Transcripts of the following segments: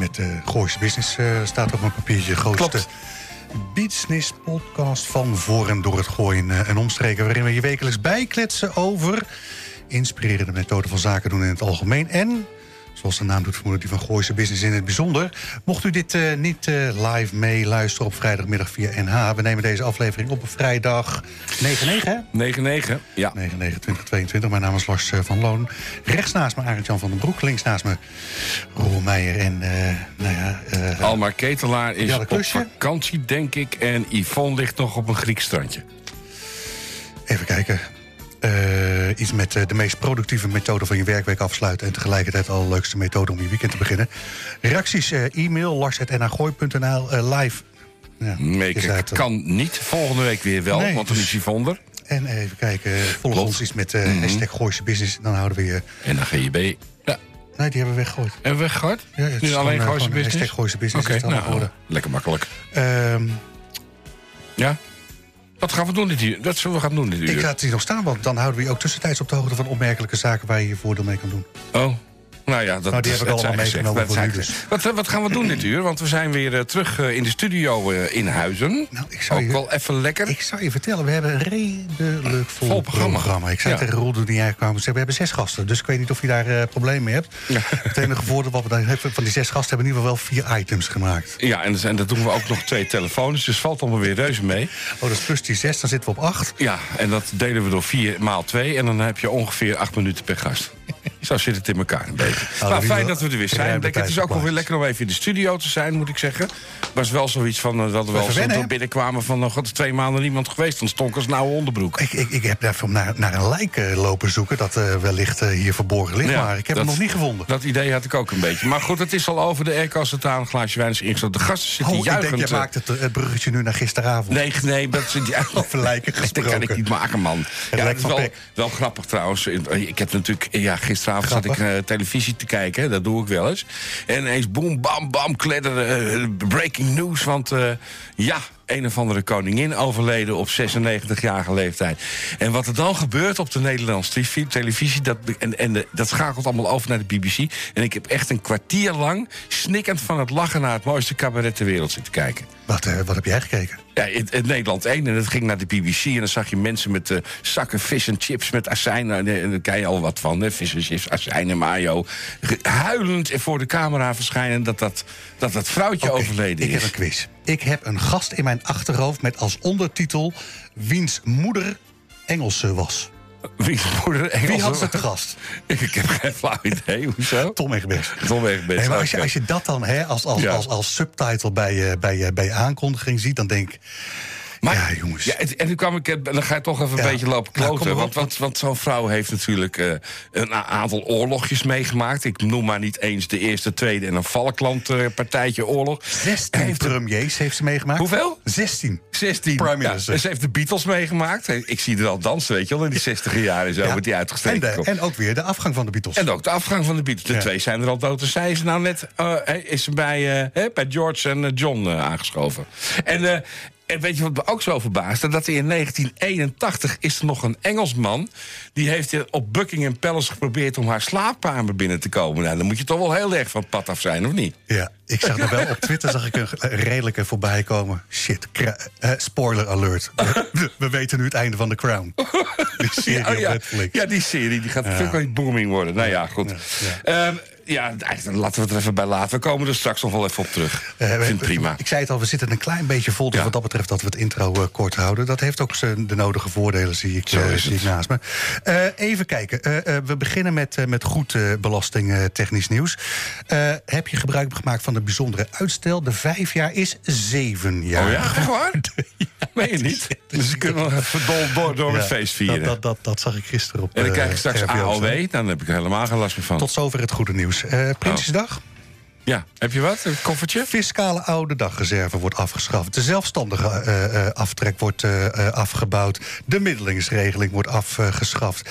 Met uh, Gooise Business uh, staat op mijn papiertje. Grootste Klopt. business podcast van voor en door het gooien uh, en omstreken. Waarin we je wekelijks bijkletsen over inspirerende methoden van zaken doen in het algemeen. En, zoals de naam doet vermoeden, die van Gooise Business in het bijzonder. Mocht u dit uh, niet uh, live meeluisteren op vrijdagmiddag via NH. We nemen deze aflevering op op vrijdag 9-9, hè? 9-9, ja. 9-9-2022. Mijn naam is Lars uh, van Loon. Rechts naast me Arend-Jan van den Broek. Links naast me Roel Meijer en, nou ja... Almar Ketelaar is op vakantie, denk ik. En Yvonne ligt nog op een Grieks strandje. Even kijken. Uh, iets met uh, de meest productieve methode van je werkweek afsluiten... en tegelijkertijd al de leukste methode om je weekend te beginnen. Reacties, uh, e-mail, lars.nagooi.nl, live. Ja, kan niet. Volgende week weer wel, nee, want dan is Yvonne er. En even kijken, volg Klopt. ons iets met mm -hmm. hashtag Gooise Business. Dan houden we je... En dan GJB. Ja. Nee, die hebben we weggegooid. Hebben we weggegooid? Ja, het nu is alleen Gooise Business? Hashtag Gooise Business. Oké, okay, nou, lekker makkelijk. Um, ja? Wat gaan we doen dit uur? Dat zullen we gaan doen dit uur. Ik ga het hier nog staan, want dan houden we je ook tussentijds op de hoogte van opmerkelijke zaken waar je je voordeel mee kan doen. Oh. Nou ja, dat, nou, die heb ik allemaal meegenomen voor dus. Wat, wat, gaan we doen dit uur? Want we zijn weer uh, terug uh, in de studio uh, in Huizen. Nou, ik zou ook je, wel even lekker. Ik zou je vertellen, we hebben een redelijk vol, vol programma. programma. Ik zei Ja. tegen Roel toen hij kwam, we hebben zes gasten. Dus ik weet niet of je daar problemen mee hebt. Ja. Het enige voordeel wat we dan hebben, van die zes gasten hebben in ieder geval wel vier items gemaakt. Ja, en, en dat doen we ook nog twee telefoons. Dus valt allemaal weer reuze mee. Oh, dat is plus die zes, dan zitten we op acht. Ja, en dat delen we door vier maal twee. En dan heb je ongeveer acht minuten per gast. Zo zit het in elkaar een beetje. Nou, Nou, fijn dat we er weer zijn. Denk, het is ook wel weer lekker om even in de studio te zijn, moet ik zeggen. Was wel zoiets van uh, dat we wel binnenkwamen van... nog god, twee maanden niemand geweest, dan stonk als oude onderbroek. Ik, ik, ik heb even naar, naar een lijk uh, lopen zoeken dat uh, wellicht hier verborgen ligt. Ja, maar ik heb dat- hem nog niet gevonden. Dat idee had ik ook een beetje. Maar goed, het is al over. De aan, een glaasje wijn is ingestoken. De gasten zitten Oh, ik denk, juichend. jij eh, maakt het, het bruggetje nu naar gisteravond. Nee, nee, dat zit ja, Over lijken Dat kan gesproken. ik niet maken, man. Het Ja, het is wel, wel grappig trouwens. Ik heb natuurlijk, ja, gisteravond zat ik uh, televisie te kijken. Dat doe ik wel eens. En ineens boem, bam, bam, kledder. uh, breaking news. Want uh, ja, een of andere koningin overleden op 96-jarige leeftijd. En wat er dan gebeurt op de Nederlandse televisie, televisie dat, en, en de, dat schakelt allemaal over naar de BBC. En ik heb echt een kwartier lang snikkend van het lachen naar het mooiste cabaret ter wereld zitten kijken. Wat, uh, wat heb jij gekeken? Ja, in, in Nederland 1. En dat ging naar de BBC. En dan zag je mensen met uh, zakken vis en chips met azijn. En, en daar kan je al wat van. Hè? Vis en chips, azijn en mayo. Huilend voor de camera verschijnen dat dat, dat, dat vrouwtje overleden ik is. heb een quiz. Ik heb een gast in mijn achterhoofd met als ondertitel... wiens moeder Engelse was. Wie, moeder? Wie had ze te gast? Ik heb geen flauw idee. Hoezo? Tom Egbers. Tom Egbers, Nee, maar als je, als je dat dan hè, als, als, Ja. als, als subtitle bij je, bij, je, bij je aankondiging ziet... dan denk ik... Maar, ja, jongens. Ja, en en nu kwam ik, eh, dan ga je toch even een Ja. beetje lopen Nou, kloten. want want, want zo'n vrouw heeft natuurlijk eh, een aantal oorlogjes meegemaakt. Ik noem maar niet eens de eerste, tweede en een Falkland-partijtje oorlog. 16 Heeft- premiers heeft ze meegemaakt. Hoeveel? 16. 16. Prime Ja, ze heeft de Beatles meegemaakt. Ik zie er al dansen, weet je wel, in die 60 jaren zo, met die en, uitgestreken de, kop. en ook weer de afgang van de Beatles. En ook de afgang van de Beatles. De twee zijn er al dood. Dus zij is nou net eh, is ze bij, eh, bij George en eh, John eh, aangeschoven. En, eh, en weet je wat me ook zo verbaasde? Dat in 1981 is er nog een Engelsman... die heeft op Buckingham Palace geprobeerd om haar slaapkamer binnen te komen. Nou, dan moet je toch wel heel erg van het pad af zijn, of niet? Ja, ik zag er wel op Twitter zag ik een redelijke voorbij komen. Shit, eh, spoiler alert. We, we weten nu het einde van The Crown. Die serie ja, op ja. Netflix. ja, die serie die gaat natuurlijk wel booming worden. Nou ja, goed. Ja, Ehm, ja, laten we het er even bij laten. We komen er straks nog wel even op terug. Eh, ik vind het prima. Ik zei het al, we zitten een klein beetje vol. Dus Ja. wat dat betreft dat we het intro eh, kort houden. Dat heeft ook zijn- de nodige voordelen, zie ik, is zie ik naast me. Even kijken. We beginnen met, met goed belastingtechnisch nieuws. Heb je gebruik gemaakt van de bijzondere uitstel? De vijf jaar is zeven jaar. Oh ja, echt waar? Meen je niet? Dus ze kunnen nog even door, door het feest vieren. Dat, dat, dat, dat zag ik gisteren op en dan eh, krijg je straks RVO AOW, dan heb ik er helemaal geen last meer van. Tot zover het goede nieuws. Eh Prinsjesdag? Ja, heb je wat? Een koffertje? Fiscale oude dagreserve wordt afgeschaft. De zelfstandige eh, eh, aftrek wordt eh, afgebouwd. De middelingsregeling wordt afgeschaft.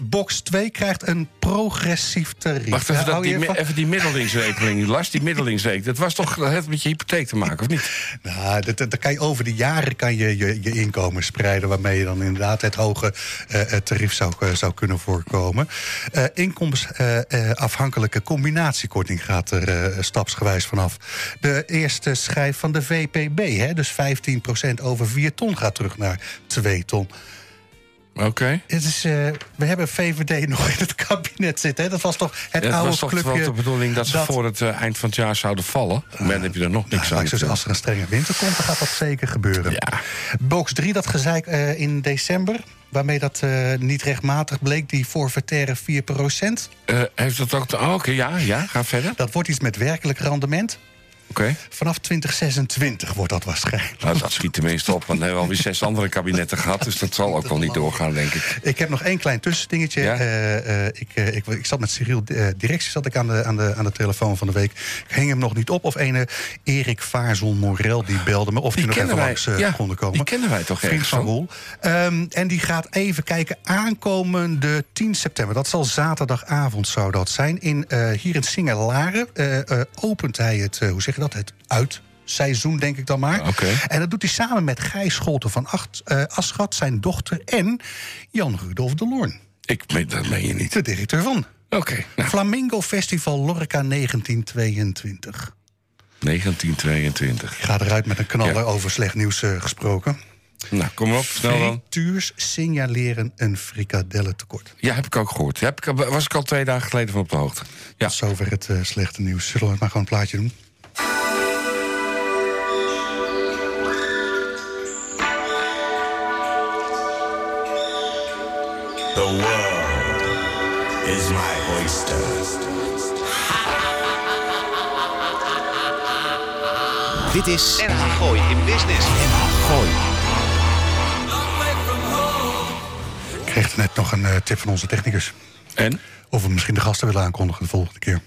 Box 2 krijgt een progressief tarief. Wacht even, dat, die, even die middelingsrekening. Last die middelingsrekening. Dat was toch dat heeft met je hypotheek te maken, of niet? Nou, dat, dat, kan je over de jaren kan je, je, je inkomen spreiden... waarmee je dan inderdaad het hoge tarief zou, zou kunnen voorkomen. Inkomensafhankelijke combinatiekorting gaat er eh, stapsgewijs vanaf. De eerste schijf van de VPB, hè, dus 15% over 4 ton... gaat terug naar 2 ton. Oké. Is, eh, we hebben VVD nog in het kabinet zitten. Hè? Dat was toch het Het oude was toch clubje... de bedoeling dat ze voor het eh, eind van het jaar zouden vallen. Maar dan heb je er nog niks Nou, aan. als er een strenge winter komt, dan gaat dat zeker gebeuren. Ja. Box 3, dat gezeik eh, in december... waarmee dat niet rechtmatig bleek, die forfaitaire 4% Eh, heeft dat ook... te- Oh, Oké, ja, ja, ga verder. Dat wordt iets met werkelijk rendement. Vanaf 2026 wordt dat waarschijnlijk. Nou, dat schiet tenminste op, want we hebben alweer zes andere kabinetten gehad. Dus dat zal ook wel niet doorgaan, denk ik. Ik heb nog één klein tussendingetje. Ja? Eh, eh, ik, eh, ik, ik zat met Cyril eh, Directie zat ik aan, de, aan, de, aan de telefoon van de week. Ik hing hem nog niet op. Of ene Erik Vaarzon Morel die belde me. Of die, nog even wij. langs Ja, konden komen. die kennen wij toch Vriend van? Roel. Ehm, en die gaat even kijken. Aankomende 10 september. Dat zal zaterdagavond zou dat zijn. In, hier in Singelaren opent hij het, hoe zeg je dat? Het uitseizoen, denk ik dan maar. En dat doet hij samen met Gijs Scholten van Acht, eh, Aschat, zijn dochter... en Jan Rudolf de Loorn, Ik meen, dat meen je niet. de directeur van. Oké, nou, Flamingo Festival Lorca 1922. 1922. Ik ga eruit met een knaller Ja. over slecht nieuws eh, gesproken. Nou, kom op, snel dan. Frituurs signaleren een frikadellentekort. Ja, heb ik ook gehoord. Heb ik, was ik al twee dagen geleden van op de hoogte. Ja, Tot zover het eh, slechte nieuws. Zullen we maar gewoon een plaatje doen? The world is my oyster. Dit is NH Gooi in Business. NH Gooi. Ik kreeg net nog een eh, tip van onze technicus. en? Of we misschien de gasten willen aankondigen de volgende keer.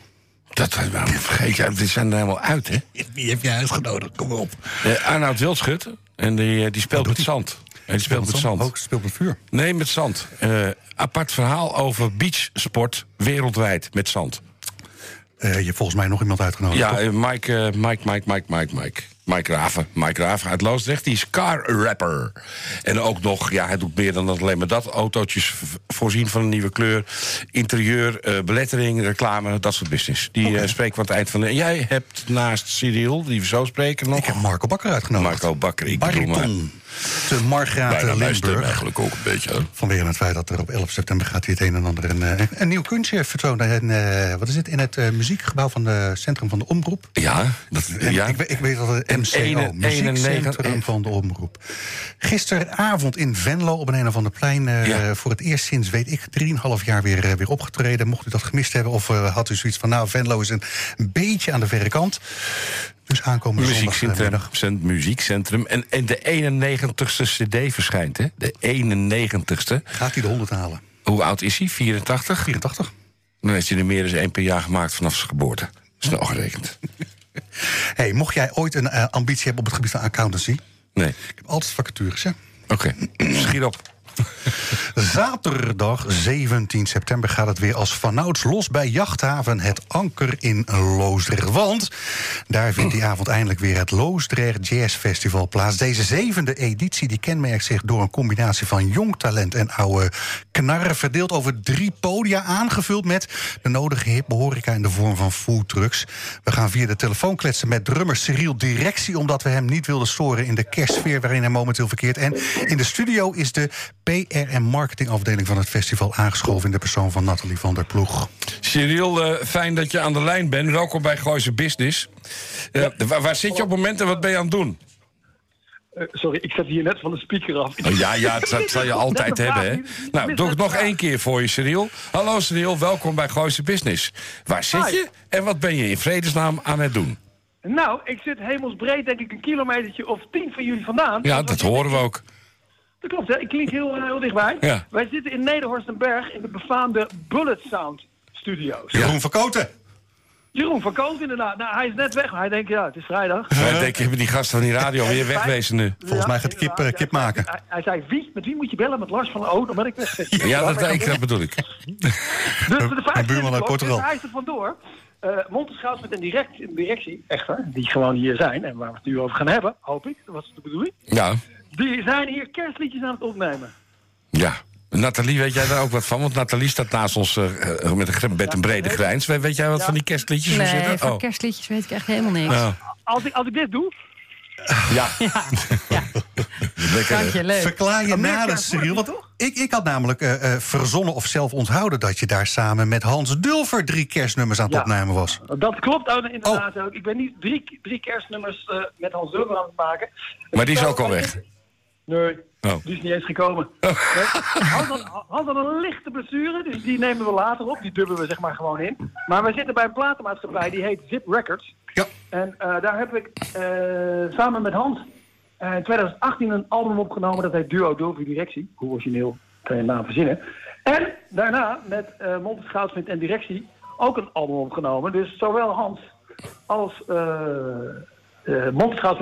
Dat waarom vergeet je. Die zijn er helemaal uit, hè? Wie heb je uitgenodigd? Kom maar op. Eh, Arnoud Wildschut. En die, eh, die speelt met zand. En die speelt met zand. Ook speelt met vuur. Nee, met zand. Eh, apart verhaal over beachsport wereldwijd met zand. Eh, je hebt volgens mij nog iemand uitgenodigd. Ja, eh, Mike, Mike, Mike, Mike, Mike, Mike. Mike Raven. Mike Raven uit Loosdrecht. Die is car rapper. En ook nog, ja, hij doet meer dan dat, alleen maar dat. Autootjes voorzien van een nieuwe kleur. Interieur, belettering, reclame, dat soort business. Die eh, spreekt aan het eind van de... Jij hebt naast Cyril, die we zo spreken nog... Ik heb Marco Bakker uitgenodigd. Marco Bakker, ik bedoel maar. De Margraat stem Limburg. eigenlijk ook een beetje. hè. Vanwege het feit dat er op 11 september gaat hij het een en ander een, eh, een nieuw kunstje vertonen. En, eh, wat is het? In het eh, muziekgebouw van het Centrum van de Omroep. Ja, dat, En ja. ik, weet- ik weet dat het MCO, ene- Muziekcentrum 91 van de Omroep. Gisteravond in Venlo op een een of ander plein... eh, Ja. voor het eerst sinds, weet ik, 3,5 jaar weer, eh, weer opgetreden. Mocht u dat gemist hebben of eh, had u zoiets van... nou, Venlo is een beetje aan de verre kant. Dus aankomende Muziekcentrum, cent- muziekcentrum. En, en de 91ste CD verschijnt, hè? De 91ste. Gaat hij de 100 halen? Hoe oud is hij? 84? 84. Dan heeft hij er meer dan één per jaar gemaakt vanaf zijn geboorte. Snel gerekend. Hey, mocht jij ooit een eh, ambitie hebben op het gebied van accountancy... Nee. ik heb altijd vacatures, hè? Oké, schiet op. Zaterdag 17 september gaat het weer als vanouds los bij Jachthaven Het Anker in Loosdrecht. Want daar vindt die avond eindelijk weer het Loosdrecht Jazz Festival plaats. Deze zevende editie die kenmerkt zich door een combinatie van jong talent en oude knarren. Verdeeld over drie podia, aangevuld met de nodige hippe horeca in de vorm van foodtrucks. We gaan via de telefoon kletsen met drummer Cyril Directie... omdat we hem niet wilden storen in de kerstsfeer waarin hij momenteel verkeert. En in de studio is de PR en marketingafdeling van het festival aangeschoven... in de persoon van Nathalie van der Ploeg. Cyril, eh, fijn dat je aan de lijn bent. Welkom bij Gooise Business. Eh, waar, waar zit je op het moment en wat ben je aan het doen? Eh, sorry, ik zet hier net van de speaker af. Oh, ja, ja, dat, dat zal je altijd hebben, hè? Nou, doe het net nog één keer voor je, Cyril. Hallo, Cyril, welkom bij Gooise Business. Waar zit Hi. je en wat ben je in vredesnaam aan het doen? Nou, ik zit hemelsbreed denk ik een kilometertje of tien van jullie vandaan. Ja, dat horen we ook. Dat klopt, hè? Ik klink heel, eh, heel dichtbij. Ja. Wij zitten in Nederhorstenberg in de befaamde Bullet Sound Studio's. Jeroen Verkoten. Jeroen van Koot inderdaad. Nou, hij is net weg. Hij denkt, ja, het is vrijdag. Wij denken, hebben die gasten van die radio weer wegwezen nu. Volgens mij gaat kip, eh, kip Ja, maken. Hij, hij zei, wie, met wie moet je bellen? Met Lars van O, dan ben ik weg. Ja, dat, ik, dat bedoel ik. Dus de vijf buurman uit Portugal. Hij is er vandoor. Uh, Monteschout met een direct, directie, echter, die gewoon hier zijn en waar we het nu over gaan hebben, hoop ik, dat was de bedoeling. Ja, Die zijn hier kerstliedjes aan het opnemen. ja. Nathalie, weet jij daar ook wat van? Want Nathalie staat naast ons eh, eh, met, een, gr- met een brede grijns. Weet, weet jij wat Ja. van die kerstliedjes? Nee, van? Oh. kerstliedjes weet ik echt helemaal niks. Ja. Als ik, als ik dit doe, Ja. Ja, ja. Lekker. dank je, leuk. Verklaar je nader, Cyril. Want toch? ik, ik had namelijk eh, eh, verzonnen of zelf onthouden... dat je daar samen met Hans Dulver drie kerstnummers aan het Ja. opnemen was. dat klopt ook inderdaad Oh. ook. Ik ben niet drie, drie kerstnummers eh, met Hans Dulver aan het maken. Maar die is ook al weg. Nee, Oh. die is niet eens gekomen. Nee. Hans, had, een lichte blessure, dus die nemen we later op. Die dubben we zeg maar gewoon in. Maar we zitten bij een platenmaatschappij, die heet Zip Records. Ja. En eh, daar heb ik eh, samen met Hans eh, in 2018 een album opgenomen. Dat heet Duo Dulver Directie. Hoe origineel kan je een naam verzinnen. En daarna met uh, Montes Goudsmit en Directie ook een album opgenomen. Dus zowel Hans als uh,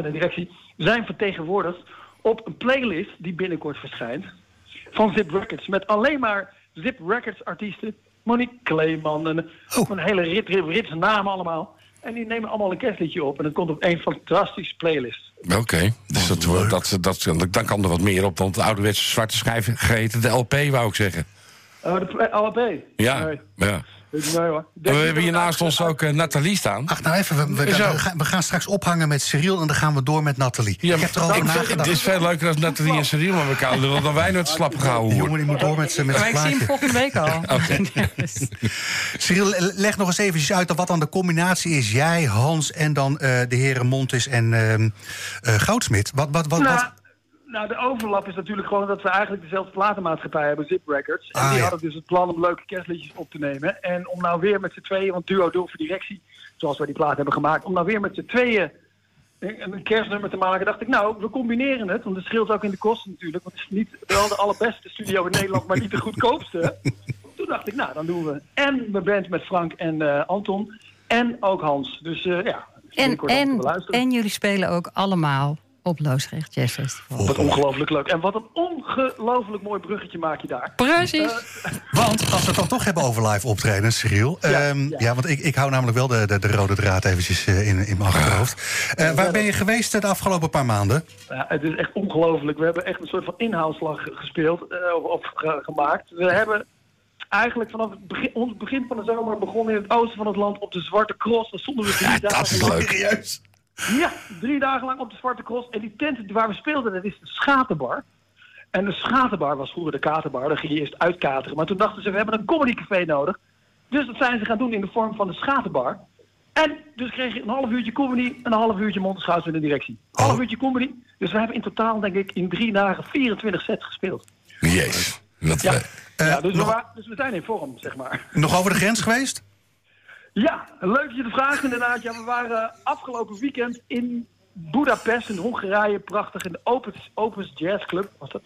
en Directie zijn vertegenwoordigd op een playlist die binnenkort verschijnt. Van Zip Records. Met alleen maar Zip Records artiesten. Monique Kleeman en Oh. een hele rit, rit, rit namen allemaal. En die nemen allemaal een kerstliedje op. En dat komt op een fantastische playlist. Oké, dus dat, dat, dat, dan kan er wat meer op. Want de ouderwetse zwarte schijf geheten, de LP wou ik zeggen. Oh, de pla- LP? Ja, Nee, ja. niet hoor. We hebben hier naast ons ook eh, Nathalie staan. Ach, nou even, we, we, Zo. we gaan, we gaan straks ophangen met Cyril... en dan gaan we door met Nathalie. Ja, ik heb er al nagedacht. Het is veel leuker als Nathalie en Cyril met elkaar lullen dan wij net slap gaan Die jongen die moet door met zijn met Maar ik zie hem volgende week al. Cyril, le- leg nog eens eventjes uit wat dan de combinatie is. Jij, Hans en dan eh, de heren Montes en ehm, eh, Goudsmit. Wat, wat, wat, Nou, wat? Nou, de overlap is natuurlijk gewoon dat we eigenlijk dezelfde platenmaatschappij hebben, Zip Records. En Ah, die ja. hadden dus het plan om leuke kerstliedjes op te nemen. En om nou weer met z'n tweeën, want duo Dulver Directie, zoals wij die plaat hebben gemaakt, om nou weer met z'n tweeën een een kerstnummer te maken, dacht ik, nou, we combineren het. Want het scheelt ook in de kosten natuurlijk. Want het is niet wel de allerbeste studio in Nederland, maar niet de goedkoopste. Toen dacht ik, nou, dan doen we en mijn band met Frank en eh, Anton. En ook Hans. Dus eh, ja, En, en, en jullie spelen ook allemaal op Loosrecht Jazz Festival. Wat ongelooflijk leuk. En wat een ongelooflijk mooi bruggetje maak je daar. Precies. Want als we het dan toch hebben over live optreden, Cyril. Ja, ehm, ja. ja. want ik, ik hou namelijk wel de, de, de rode draad eventjes eh, in, in mijn achterhoofd. Eh, waar ben je geweest de afgelopen paar maanden? Ja, het is echt ongelooflijk. We hebben echt een soort van inhaalslag gespeeld eh, of, of ge- gemaakt. We hebben eigenlijk vanaf het begin, ons begin van de zomer begonnen in het oosten van het land op de Zwarte Cross. Daar stonden we drie Ja, dagen dat is leuk. Serieus? Ja, drie dagen lang op de Zwarte Cross. En die tent waar we speelden, dat is de Schatenbar. En de Schatenbar was vroeger de katerbar. Daar ging je eerst uitkateren. Maar toen dachten ze, we hebben een comedycafé nodig. Dus dat zijn ze gaan doen in de vorm van de Schatenbar. En dus kreeg je een half uurtje comedy en een half uurtje Monteschout in de directie. Een half Oh. uurtje comedy. Dus we hebben in totaal, denk ik, in drie dagen 24 sets gespeeld. Jezus. Dat, Ja, eh, Eh, ja dus, we nog- dus we zijn in vorm, zeg maar. Nog over de grens geweest? Ja, leuk dat je de vraag inderdaad. Ja, we waren afgelopen weekend in Budapest in Hongarije. Prachtig in de Opus, Opus Jazz Club. Was dat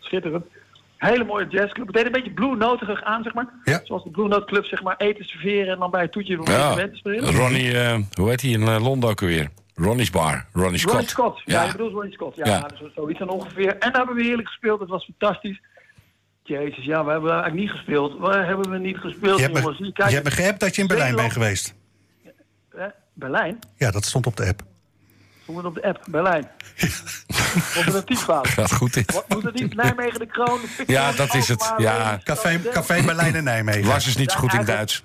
schitterend. Hele mooie jazzclub. Het deed een beetje Blue Noterig aan, zeg maar. Ja. Zoals de Blue Note Club, zeg maar. Eten serveren en dan bij het toetje nog ja, spelen. Ronnie, eh, hoe heet hij in eh, Londen ook alweer? Ronnie's Bar. Ronnie Scott. Ronnie Scott. Ja, Ja. je bedoelt Ronnie Scott. Ja, Ja. dus zoiets dan ongeveer. En daar hebben we heerlijk gespeeld. Het was fantastisch. Jezus, ja, we hebben eigenlijk niet gespeeld. Waar hebben we niet gespeeld, Je hebt, jongens? kijk, je hebt geappt dat je in Berlijn bent geweest. eh, Berlijn? Ja, dat stond op de app. Stond het op de app, Berlijn. Wat een typfout. Gaat goed dit. Wat moet het niet? Nijmegen de Kroon. de Ja, dat is het. Ja. Café, Café Berlijn en Nijmegen. Lars is niet zo goed in Duits.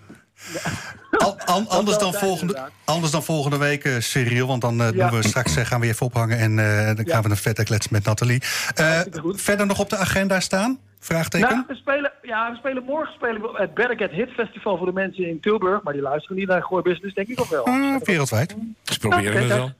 Al- an- anders, dan volgende, anders dan volgende week, eh Cyril. Want dan eh, Ja. doen we straks eh, gaan we even ophangen en eh, dan Ja. gaan we een vette klets met Nathalie. Eh, verder nog op de agenda staan? Vraagteken? Nou, we spelen, ja, we spelen morgen spelen we het Better Get Hit Festival voor de mensen in Tilburg. Maar die luisteren niet naar Gooi Business, denk ik of wel. Eh, wereldwijd. Ze proberen Oké, het wel.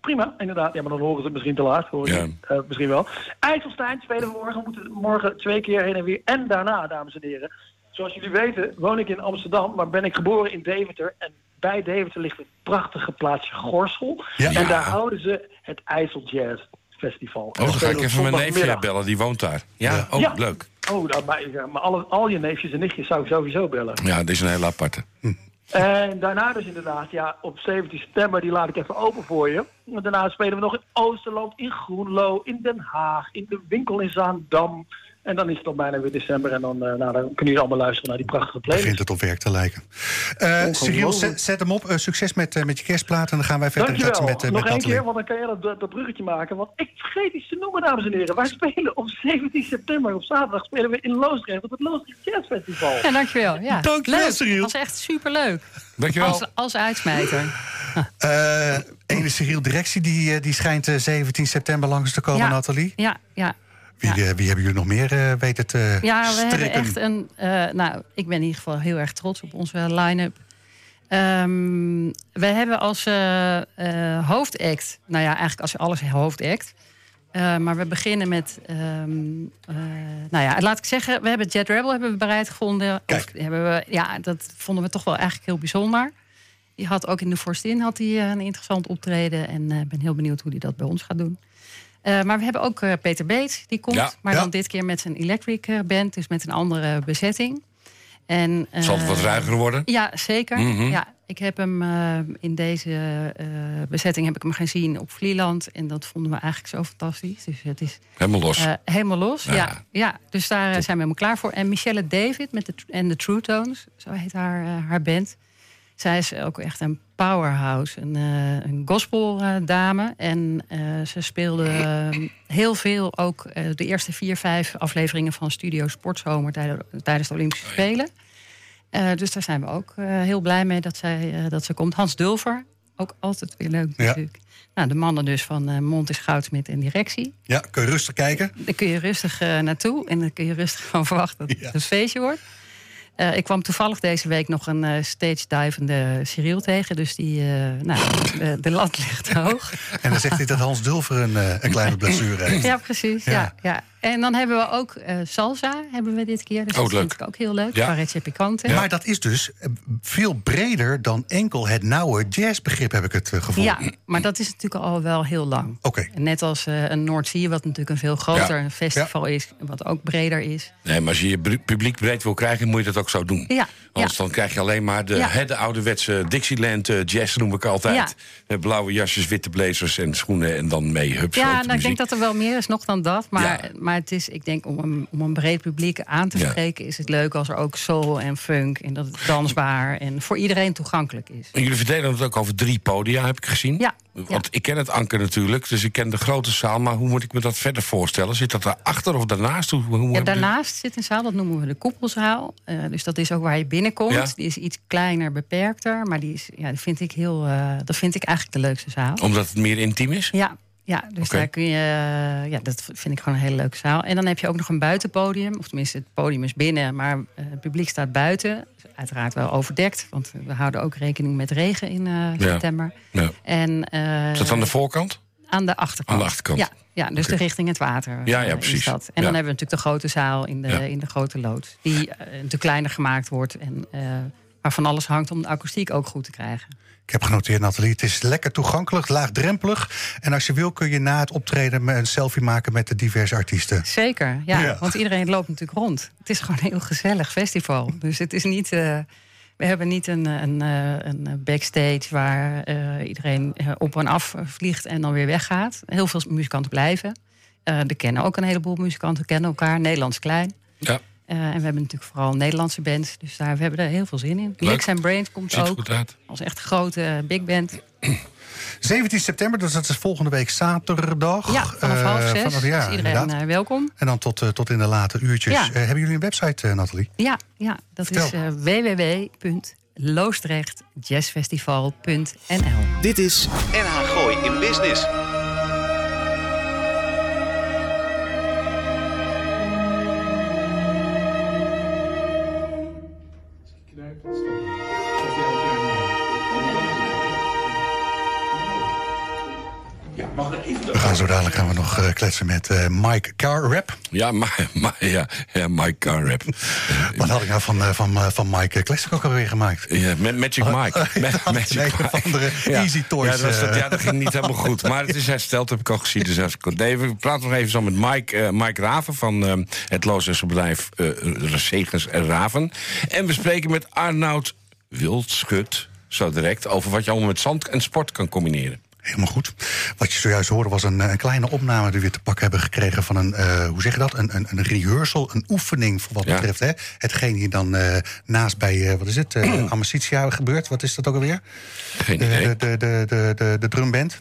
Prima, inderdaad. Ja, maar dan horen ze het misschien te laat. Hoor Ja. Eh, misschien wel. IJsselstein spelen we morgen. We moeten morgen twee keer heen en weer. En daarna, dames en heren. Zoals jullie weten, woon ik in Amsterdam, maar ben ik geboren in Deventer. En bij Deventer ligt het prachtige plaatsje Gorsel. Ja. En daar houden ze het IJssel Jazz Festival. Oh, dan ga ik even mijn neefje bellen, die woont daar. Ja, Ja. oh, Ja. leuk. Oh, nou, maar, eh, maar alle, al je neefjes en nichtjes zou ik sowieso bellen. Ja, dit is een hele aparte. En daarna dus inderdaad, ja, op 17 september, die laat ik even open voor je. En daarna spelen we nog in Oosterland, in Groenlo, in Den Haag, in de winkel in Zaandam. En dan is het al bijna weer december en dan, eh, nou, dan kunnen jullie allemaal luisteren naar die prachtige playlist. Begint het op werk te lijken. Eh Cyril, zet, zet hem op. Eh, succes met, met je kerstplaat. En dan gaan wij verder Dankjewel. met, eh, Nog met één Nathalie. keer, want dan kan jij dat, dat, bruggetje maken. Want ik vergeet iets te noemen, dames en heren. Wij spelen op 17 september, op zaterdag, spelen we in Loosdrecht op het Loosdrecht Jazz Festival. Ja, dankjewel. Ja. Dankjewel, Leuk. Cyril. Dat was echt superleuk. Dankjewel. Als, als uitsmijter. Eh ene Cyril Directie die, die schijnt eh, 17 september langs te komen, Ja. Nathalie. Ja, ja. Wie, Ja. eh, wie hebben jullie nog meer eh, weten te Ja, we strikken? hebben echt een. eh, nou, ik ben in ieder geval heel erg trots op onze line-up. Ehm, we hebben als hoofdact, nou ja, eigenlijk als alles hoofdact. Maar we beginnen met, ehm, eh, nou ja, laat ik zeggen, we hebben Jet Rebel hebben we bereid gevonden. Of hebben we, ja, dat vonden we toch wel eigenlijk heel bijzonder. Die had ook in de Forstin had hij een interessant optreden en ik ben heel benieuwd hoe hij dat bij ons gaat doen. Eh, maar we hebben ook eh, Peter Beets, die komt. Ja. Maar Ja. dan dit keer met zijn electric eh, band, dus met een andere bezetting. En, Zal het wat ruiger worden? Ja, zeker. Mhm. ja, ik heb hem in deze bezetting heb ik hem gezien op Vlieland. En dat vonden we eigenlijk zo fantastisch. Dus het is Helemaal los. helemaal los. Ja. Ja. Ja, dus daar zijn we helemaal klaar voor. En Michelle David met de, en de True Tones, zo heet haar, haar band. Zij is ook echt een powerhouse, een, eh een gospeldame. en eh, ze speelde eh, heel veel ook de eerste vier, vijf afleveringen van Studio Sportzomer tijdens, tijdens de Olympische Spelen. Eh, dus daar zijn we ook heel blij mee dat, zij, dat ze komt. Hans Dulver, ook altijd weer leuk Ja. natuurlijk. Nou, de mannen dus van eh Montes Goudsmit en Directie. Ja, kun je rustig kijken. Daar kun je rustig naartoe en dan kun je rustig van verwachten dat het Ja. een feestje wordt. Eh, ik kwam toevallig deze week nog een eh stage divende Cyril tegen. Dus die, eh, nou, de, de lat ligt hoog. En dan zegt hij dat Hans Dulver een, een kleine blessure heeft. Ja, precies. Ja. Ja. Ja, En dan hebben we ook eh, salsa hebben we dit keer. Dus Oh, dat leuk. vind ik ook heel leuk. Ja. Paretje picante. Maar dat is dus eh, veel breder dan enkel het nauwe jazzbegrip, heb ik het eh, gevoel. Ja, maar dat is natuurlijk al wel heel lang. Oké. Net als eh, een Noordzee, wat natuurlijk een veel groter festival is, wat ook breder is. Nee, maar als je je publiek breed wil krijgen, moet je dat ook zo doen. Ja, Anders ja. dan krijg je alleen maar de, Ja. hè, de ouderwetse Dixieland jazz, noem ik altijd. Blauwe jasjes, witte blazers en schoenen en dan mee hups Ja, nou, ik denk dat er wel meer is nog dan dat. Maar, Ja. Maar het is, ik denk, om een, om een breed publiek aan te Ja. spreken, is het leuk als er ook soul en funk en dat het dansbaar en voor iedereen toegankelijk is. En jullie verdelen het ook over drie podia, heb ik gezien. Ja, Want ik ken het Anker natuurlijk, dus ik ken de grote zaal. Maar hoe moet ik me dat verder voorstellen? Zit dat daarachter of daarnaast? Hoe, hoe Ja, daarnaast zit een zaal, dat noemen we de koepelzaal. Eh, dus dat is ook waar je binnenkomt. Ja. Die is iets kleiner, beperkter. Maar die, is, ja, die vind ik heel, eh, dat vind ik eigenlijk de leukste zaal. Omdat het meer intiem is? Ja, ja dus daar kun je. eh, Ja, dat vind ik gewoon een hele leuke zaal. En dan heb je ook nog een buitenpodium. Of tenminste, het podium is binnen, maar eh, het publiek staat buiten. Uiteraard wel overdekt, want we houden ook rekening met regen in eh, september. Ja. En, eh, Is dat aan de voorkant? aan de achterkant. Aan de achterkant. Ja, ja dus de richting het water. Ja, ja, precies. En Ja. dan hebben we natuurlijk de grote zaal in de, in de grote loods. Die eh, natuurlijk kleiner gemaakt wordt. En waarvan alles hangt om de akoestiek ook goed te krijgen. Ik heb genoteerd, Nathalie. Het is lekker toegankelijk, laagdrempelig. En als je wil kun je na het optreden een selfie maken met de diverse artiesten. Zeker, ja, Ja. Want iedereen loopt natuurlijk rond. Het is gewoon een heel gezellig festival. Dus het is niet. eh, we hebben niet een, een, eh, een backstage waar eh, iedereen op en af vliegt en dan weer weggaat. Heel veel muzikanten blijven. Eh er kennen ook een heleboel muzikanten, kennen elkaar. Nederlands klein. Ja, en we hebben natuurlijk vooral Nederlandse bands. Dus daar we hebben er heel veel zin in. Leuk. Mix and Brains komt ziet ook. goed uit. Als echt grote eh, big band. 17 september, dus dat is volgende week zaterdag. Ja, vanaf Eh, half zes. vanaf- ja, dus iedereen eh, welkom. En dan tot, eh, tot in de late uurtjes. Ja. Eh, hebben jullie een website, eh, Nathalie? Ja, ja dat Vertel. is uh, www.loosdrechtjazzfestival.nl. Dit is NH Gooi in Business. We gaan zo dadelijk gaan we nog eh, kletsen met eh, Mike Carrap. Ja, maar, maar, ja, ja Mike Carrap. Wat had ik nou van, eh, van, van Mike Classic ook alweer gemaakt? Ja, ma- Magic Mike. Ma- nee, een of andere Easy Toys, Ja dat, was dat, ja, dat ging niet helemaal goed. Maar het is hersteld, heb ik al gezien. Dus goed. Nee, we praten nog even zo met Mike, eh, Mike Raven van het Loosdrechtse bedrijf eh Segers en Raven. En we spreken met Arnoud Wildschut zo direct over wat je allemaal met zand en sport kan combineren. Helemaal goed. Wat je zojuist hoorde was een, eh, een kleine opname die we te pakken hebben gekregen van een, eh, hoe zeg je dat? Een, een, een rehearsal, een oefening voor wat Ja. betreft. Hè? Hetgeen hier dan eh, naast bij, eh, wat is het, uh, Amicitia gebeurt. Wat is dat ook alweer? Geen De, idee. de, de, de, de, de, de drumband.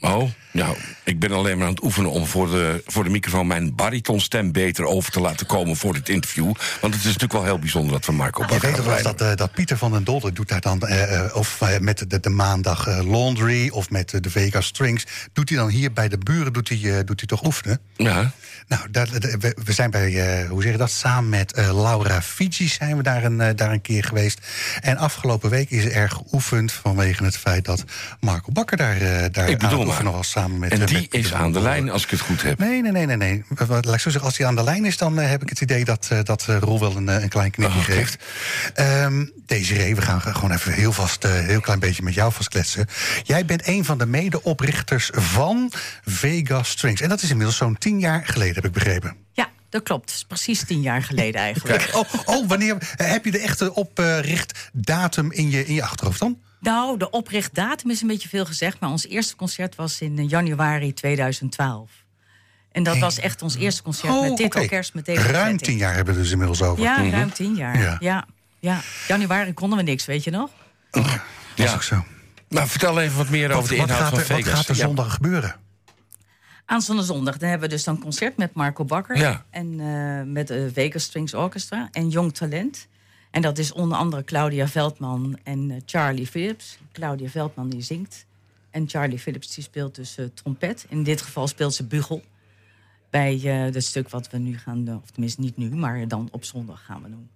Oh, nou, ik ben alleen maar aan het oefenen om voor de, voor de microfoon mijn baritonstem beter over te laten komen voor dit interview. Want het is natuurlijk wel heel bijzonder dat we Marco Je Bakker weet toch wel dat, eh, dat Pieter van den Dolder doet daar dan, eh, eh, of met de, de maandag laundry of met de Vegas Strings, doet hij dan hier bij de buren, doet hij, doet hij toch oefenen? Ja, Nou, we, we zijn bij, hoe zeg je dat, samen met Laura Fiji zijn we daar een, daar een keer geweest. En afgelopen week is er erg geoefend vanwege het feit dat Marco Bakker daar, daar Ik bedoel oefenen was samen met en die is aan de lijn als ik het goed heb. Nee, nee, nee, nee. nee. Laat ik zo zeggen, als hij aan de lijn is, dan eh, heb ik het idee dat, eh, dat eh, Roel wel een, een klein knikje Oh, geeft. Ehm Desiree, we gaan gewoon even heel vast, eh, heel klein beetje met jou vastkletsen. Jij bent een van de medeoprichters van Vegas Strings. En dat is inmiddels zo'n tien jaar geleden, heb ik begrepen. Ja, dat klopt. Precies tien jaar geleden eigenlijk. Oh, oh wanneer heb je de echte oprichtdatum in je, in je achterhoofd dan? Nou, de oprichtdatum is een beetje veel gezegd, maar ons eerste concert was in eh, januari 2012. En dat was echt ons eerste concert met dit oké. orkest, met deze Ruim tien jaar hebben we dus inmiddels over. Ja, ruim tien jaar. Ja. Ja. Ja, Januari konden we niks, weet je nog? Dat is Ja. ook zo. Nou, vertel even wat meer Wat, over de wat inhoud van er, wat Vegas. gaat er Ja. zondag gebeuren? Aanstaande zondag dan hebben we dus dan concert met Marco Bakker. Ja. En eh, met de Vegas Strings Orchestra en Jong Talent. En dat is onder andere Claudia Veldman en eh, Charlie Phillips. Claudia Veldman die zingt. En Charlie Phillips die speelt dus eh, trompet. In dit geval speelt ze bugel. Bij eh het stuk wat we nu gaan. Of tenminste niet nu, maar dan op zondag gaan we doen.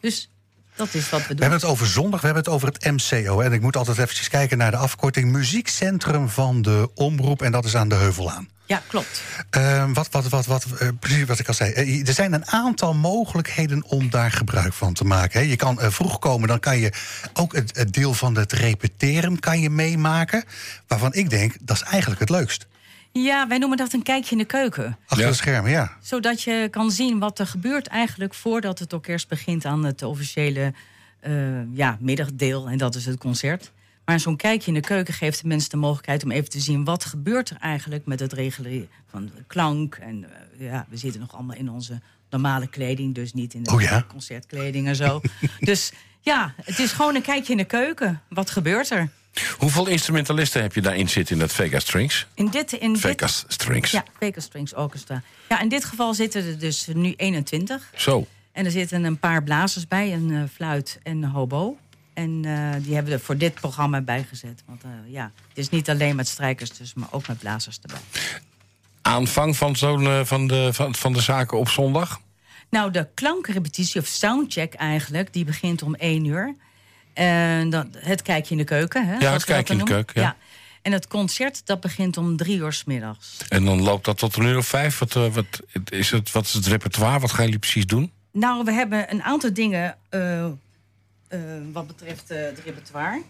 Dus dat is wat we We hebben het over zondag, we hebben het over het MCO. En ik moet altijd eventjes kijken naar de afkorting Muziekcentrum van de Omroep. En dat is aan de Heuvelaan. Ja, klopt. Ehm, wat, wat, wat, wat, eh, precies wat ik al zei. Eh, er zijn een aantal mogelijkheden om daar gebruik van te maken. Hè. Je kan eh, vroeg komen, dan kan je ook het, het deel van het repeteren kan je meemaken. Waarvan ik denk, dat is eigenlijk het leukst. Ja, wij noemen dat een kijkje in de keuken. Achter Ja. de schermen, ja. Zodat je kan zien wat er gebeurt eigenlijk voordat het orkest begint aan het officiële eh, ja, middagdeel. En dat is het concert. Maar zo'n kijkje in de keuken geeft de mensen de mogelijkheid om even te zien wat gebeurt er eigenlijk met het regelen van de klank. En eh, ja, we zitten nog allemaal in onze normale kleding, dus niet in de Oh ja? concertkleding en zo. dus ja, het is gewoon een kijkje in de keuken. Wat gebeurt er? Hoeveel instrumentalisten heb je daarin zitten in dat Vegas Strings? In dit, in dit, Vegas Strings. ja, Vegas Strings Orchestra. Ja, in dit geval zitten er dus nu 21. Zo. En er zitten een paar blazers bij, een eh, fluit en een hobo. En eh, die hebben we voor dit programma bijgezet. Want eh, ja, het is niet alleen met strijkers dus, maar ook met blazers erbij. Aanvang van, zo'n, van, de, van, van de zaken op zondag? Nou, de klankrepetitie, of soundcheck eigenlijk, die begint om één uur. En dat, het kijkje in de keuken, hè? zoals het kijkje in de dan noemen. keuken, ja. En het concert, dat begint om drie uur 's middags. En dan loopt dat tot een uur of vijf? Wat, eh, wat, is het, wat is het repertoire? Wat gaan jullie precies doen? Nou, we hebben een aantal dingen eh, eh, wat betreft eh, het repertoire.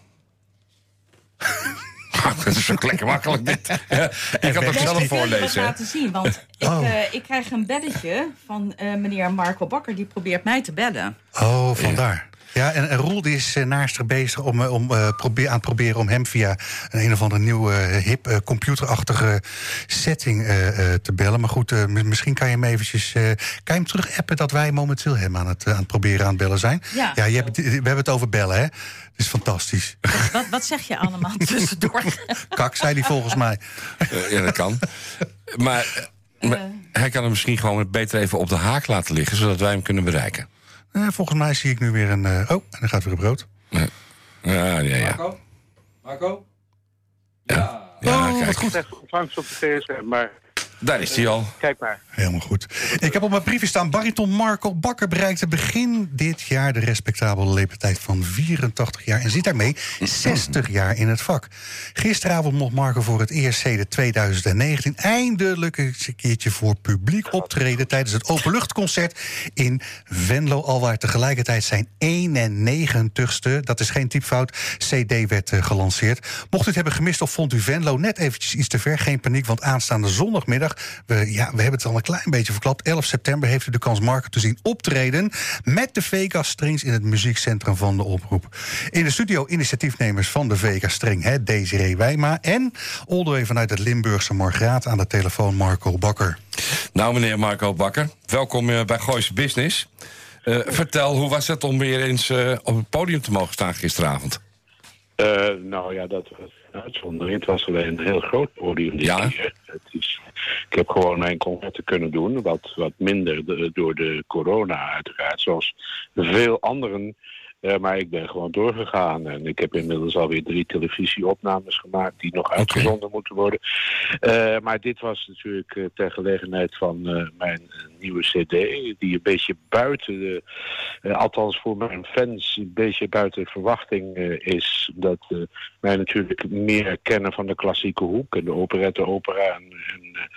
dat is ook lekker makkelijk dit. Ja, ik kan het Ja, zelf ik voorlezen. hè? laten zien, want ik, Oh. eh, ik krijg een belletje van eh, meneer Marco Bakker. Die probeert mij te bellen. Oh, vandaar. Ja, en, en Roel die is uh, naast bezig om, eh, om, eh, probeer, aan het proberen om hem via een, een of andere nieuwe eh, hip eh, computerachtige setting eh, eh, te bellen. Maar goed, eh, mi- misschien kan je hem eventjes. eh, kan je hem terug appen dat wij momenteel hem aan het, eh, aan het proberen aan het bellen zijn? Ja. je hebt, we hebben het over bellen, hè? Dat is fantastisch. Wat, wat zeg je allemaal tussendoor? Kak, zei hij volgens mij. Eh, ja, dat kan. Maar, eh, maar hij kan hem misschien gewoon beter even op de haak laten liggen... zodat wij hem kunnen bereiken. Eh, volgens mij zie ik nu weer een. eh, oh, en dan gaat weer op rood. Ja, ja, ja. Marco? Marco? Ja, Oh, kijk. wat goed. Slecht ontvangst op de gsm, maar Daar is hij al. Kijk maar. Helemaal goed. Ik heb op mijn briefje staan... bariton Marco Bakker bereikte begin dit jaar... de respectabele leeftijd van 84 jaar... en zit daarmee 60 jaar in het vak. Gisteravond mocht Marco voor het eerst sinds 2019... eindelijk eens een keertje voor publiek optreden... tijdens het openluchtconcert in Venlo... alwaar tegelijkertijd zijn 91ste, dat is geen typfout... CD werd eh, gelanceerd. Mocht u het hebben gemist of vond u Venlo net eventjes iets te ver... geen paniek, want aanstaande zondagmiddag... We, ja, we hebben het al een klein beetje verklapt. 11 september heeft u de kans Marco te zien optreden... met de Vega Strings in het muziekcentrum van de oproep. In de studio initiatiefnemers van de Vega String, hè, Desiree Wijma... en all the way vanuit het Limburgse Margraat aan de telefoon Marco Bakker. Nou, meneer Marco Bakker, welkom eh, bij Gooise Business. Eh, vertel, hoe was het om weer eens eh, op het podium te mogen staan gisteravond? Eh, nou ja, dat was uitzondering. Het was alleen een heel groot podium dit Ja. keer. Het is, ik heb gewoon mijn concerten kunnen doen, wat, wat minder de- door de corona uiteraard, zoals veel anderen. Eh, maar ik ben gewoon doorgegaan en ik heb inmiddels alweer drie televisieopnames gemaakt die nog uitgezonden moeten worden. Eh, maar dit was natuurlijk eh, ter gelegenheid van mijn nieuwe CD, die een beetje buiten de, althans voor mijn fans, een beetje buiten verwachting is. Dat mij natuurlijk meer kennen van de klassieke hoek en de operette, opera en, en,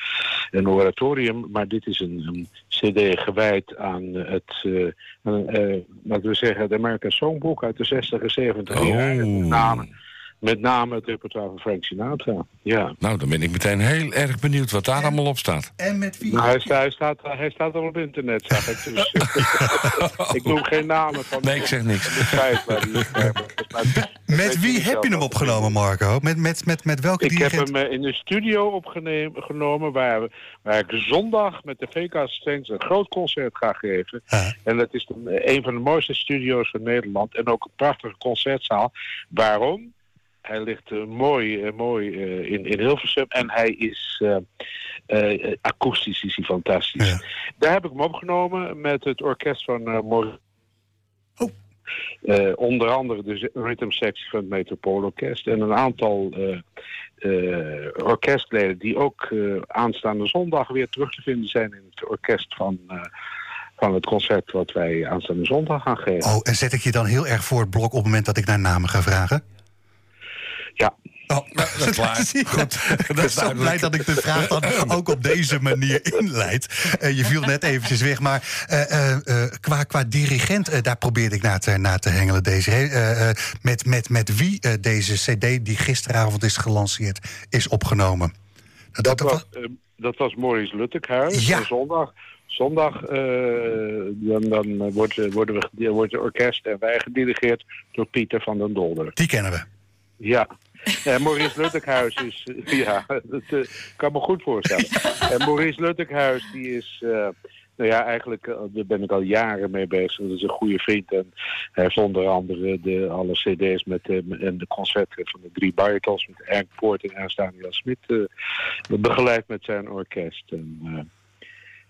en oratorium. Maar dit is een, een CD gewijd aan het, aan, laten we zeggen, het American Songbook uit de 60 en 70 Oh. jaar. Met name, het repertoire van Frank Sinatra. Ja. Nou, dan ben ik meteen heel erg benieuwd wat daar allemaal op staat. En met wie? Nou, hij, staat, hij, staat, hij staat al op internet, zag ik. Dus, ik noem geen namen van Nee, ik zeg niks. Maar- Met wie heb je hem opgenomen, Marco? Met, met, met, met welke Ik heb dirigent? hem eh, in de studio opgenomen waar, ik zondag met de VK Strings een groot concert ga geven. En dat is een van de mooiste studio's van Nederland en ook een prachtige concertzaal. Waarom? Hij ligt eh, mooi, eh, mooi eh, in, in Hilversum en hij is akoestisch is hij fantastisch. Ja. Daar heb ik hem opgenomen met het orkest van Maurice. Oh. Onder andere de rhythmsectie van het Metropoolorkest en een aantal orkestleden die ook aanstaande zondag weer terug te vinden zijn in het orkest van, van het concert wat wij aanstaande zondag gaan geven. Oh, en zet ik je dan heel erg voor het blok op het moment dat ik naar namen ga vragen? Ja, Oh, dat is klaar. Goed, Ik dat ben is zo blij dat ik de vraag dan ook op deze manier inleid. Eh, je viel net eventjes weg, maar eh, eh, eh, qua, qua dirigent, eh, daar probeerde ik naar te, naar te hengelen. Deze, eh, eh, met, met, met wie eh, deze cd die gisteravond is gelanceerd, is opgenomen. Dat, dat dat- was, dat was Maurice Luttekhuis. Ja. Zondag, zondag eh, dan, dan wordt, worden we, wordt het orkest en wij gedirigeerd door Pieter van den Dolder. die kennen we. Ja. En Maurice Luttekhuis is... eh, ja, dat eh, kan me goed voorstellen. En Maurice Luttekhuis, die is... eh, nou ja, eigenlijk eh, daar ben ik al jaren mee bezig. Dat is een goede vriend. En hij heeft onder andere de, alle cd's met, eh, en de concerten van de drie baritons... met Ernst Poort en Ernst Daniel Smit eh, begeleid met zijn orkest. En, eh,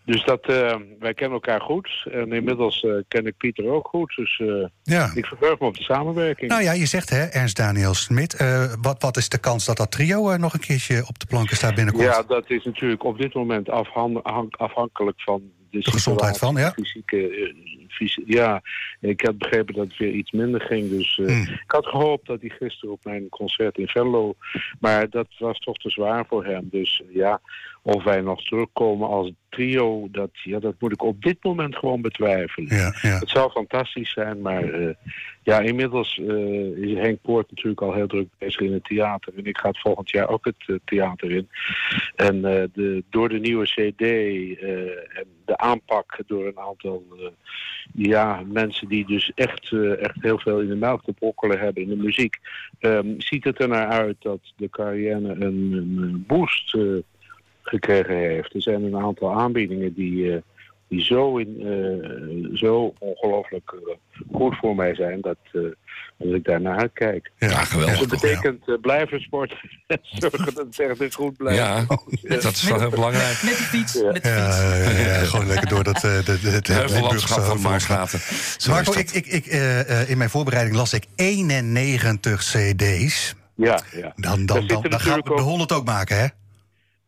dus dat, eh, wij kennen elkaar goed. En inmiddels eh, ken ik Pieter ook goed. Dus eh, Ja. ik verheug me op de samenwerking. Nou ja, je zegt hè, Ernst Daniel Smit. wat, wat is de kans dat dat trio nog een keertje op de planken staat binnenkort? Ja, dat is natuurlijk op dit moment afhan- afhankelijk van de, gezondheid van, ja. Fysieke, ja, ik had begrepen dat het weer iets minder ging. Dus eh, Hmm. ik had gehoopt dat hij gisteren op mijn concert in Venlo... Maar dat was toch te zwaar voor hem. Dus eh, ja, of wij nog terugkomen als trio... Dat, ja, dat moet ik op dit moment gewoon betwijfelen. Ja, ja. Het zou fantastisch zijn, maar eh, ja, inmiddels is Henk Poort natuurlijk al heel druk bezig in het theater. En ik ga het volgend jaar ook het theater in. En de, door de nieuwe CD en de aanpak door een aantal ja, mensen die dus echt, eh, echt heel veel in de melk te brokkelen hebben in de muziek, ehm, ziet het er naar uit dat de carrière een, een boost eh, gekregen heeft. Er zijn een aantal aanbiedingen die, eh, die zo, in, eh, zo ongelooflijk eh, goed voor mij zijn dat, eh, dat ik daar naar uitkijk. Ja, geweldig. Dus dat betekent blijven sporten en zorgen dat het echt weer goed blijft. Ja, dat is wel heel belangrijk. Met de fiets. Ja. Met de fiets. ja, ja, gewoon lekker door dat, eh, de, de, het Heuvellandschap van. Zo Marco, ik, ik, ik, eh, eh, in mijn voorbereiding las ik 91 cd's. Ja, ja. Dan, dan, dan, dan gaan we natuurlijk de ook- 100 ook maken, hè?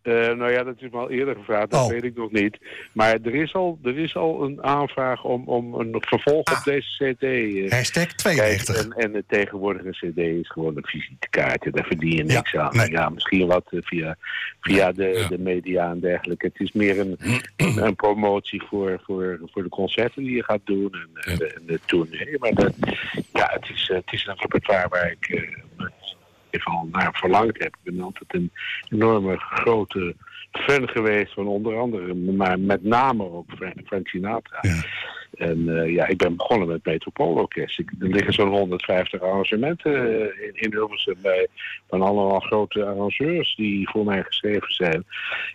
Eh, nou ja, dat is me al eerder gevraagd, dat Oh. weet ik nog niet. Maar er is al, er is al een aanvraag om, om een vervolg Ah. op deze cd. eh, Hashtag Kijk, 92. en, en de tegenwoordige cd is gewoon een visitekaartje. Daar verdien je Ja, niks aan. nee. Ja, misschien wat eh, via, via de, Ja. de media en dergelijke. Het is meer een, een, een promotie voor, voor, voor de concerten die je gaat doen. En, en de, de tournee. Maar de, ja, het is, het is een repertoire waar ik even al verlangd heb. Ik ben altijd een enorme grote fan geweest van onder andere, maar met name ook Frank, Sinatra. En eh, ja, ik ben begonnen met Metropoolorkest. Ik, er liggen zo'n 150 arrangementen eh, in, in Hilversum bij van allemaal grote arrangeurs die voor mij geschreven zijn.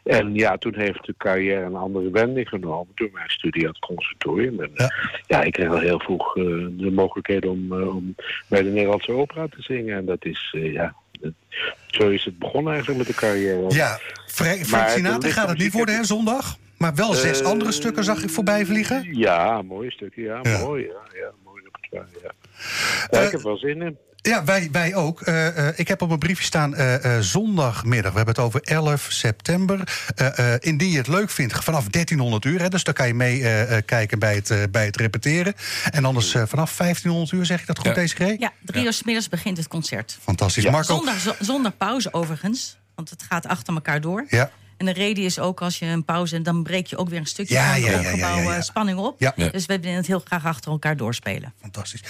En ja, toen heeft de carrière een andere wending genomen door mijn studie aan het conservatorium. En, Ja. ja. ik kreeg al heel vroeg eh, de mogelijkheid om, om bij de Nederlandse opera te zingen. En dat is, ja, zo is het begonnen eigenlijk met de carrière. Ja, Fra- Frank Sinatra gaat het niet worden, hè, zondag? Maar wel zes Eh, andere stukken zag ik voorbij vliegen. Ja, mooie stukken, ja, Ja. mooi. Ja, ja, mooi repertoire, ja. ja Eh, ik heb wel zin in. Ja, wij, wij ook. Eh, eh, ik heb op mijn briefje staan eh, eh, zondagmiddag. We hebben het over 11 september. Eh, eh, indien je het leuk vindt, vanaf 1300 uur. Hè, dus dan kan je mee eh, eh, kijken bij het, bij het repeteren. En anders eh, vanaf 1500 uur, zeg ik dat goed, Ja. deze G? Ja, drie uur 's middags begint het concert. Fantastisch. Ja. Marco? Zonder, zo- zonder pauze overigens, want het gaat achter elkaar door. Ja. En de reden is ook als je een pauze en dan breek je ook weer een stukje Ja, van opgebouwde ja, ja. spanning op. Ja. Ja. Dus we willen het heel graag achter elkaar doorspelen. Fantastisch.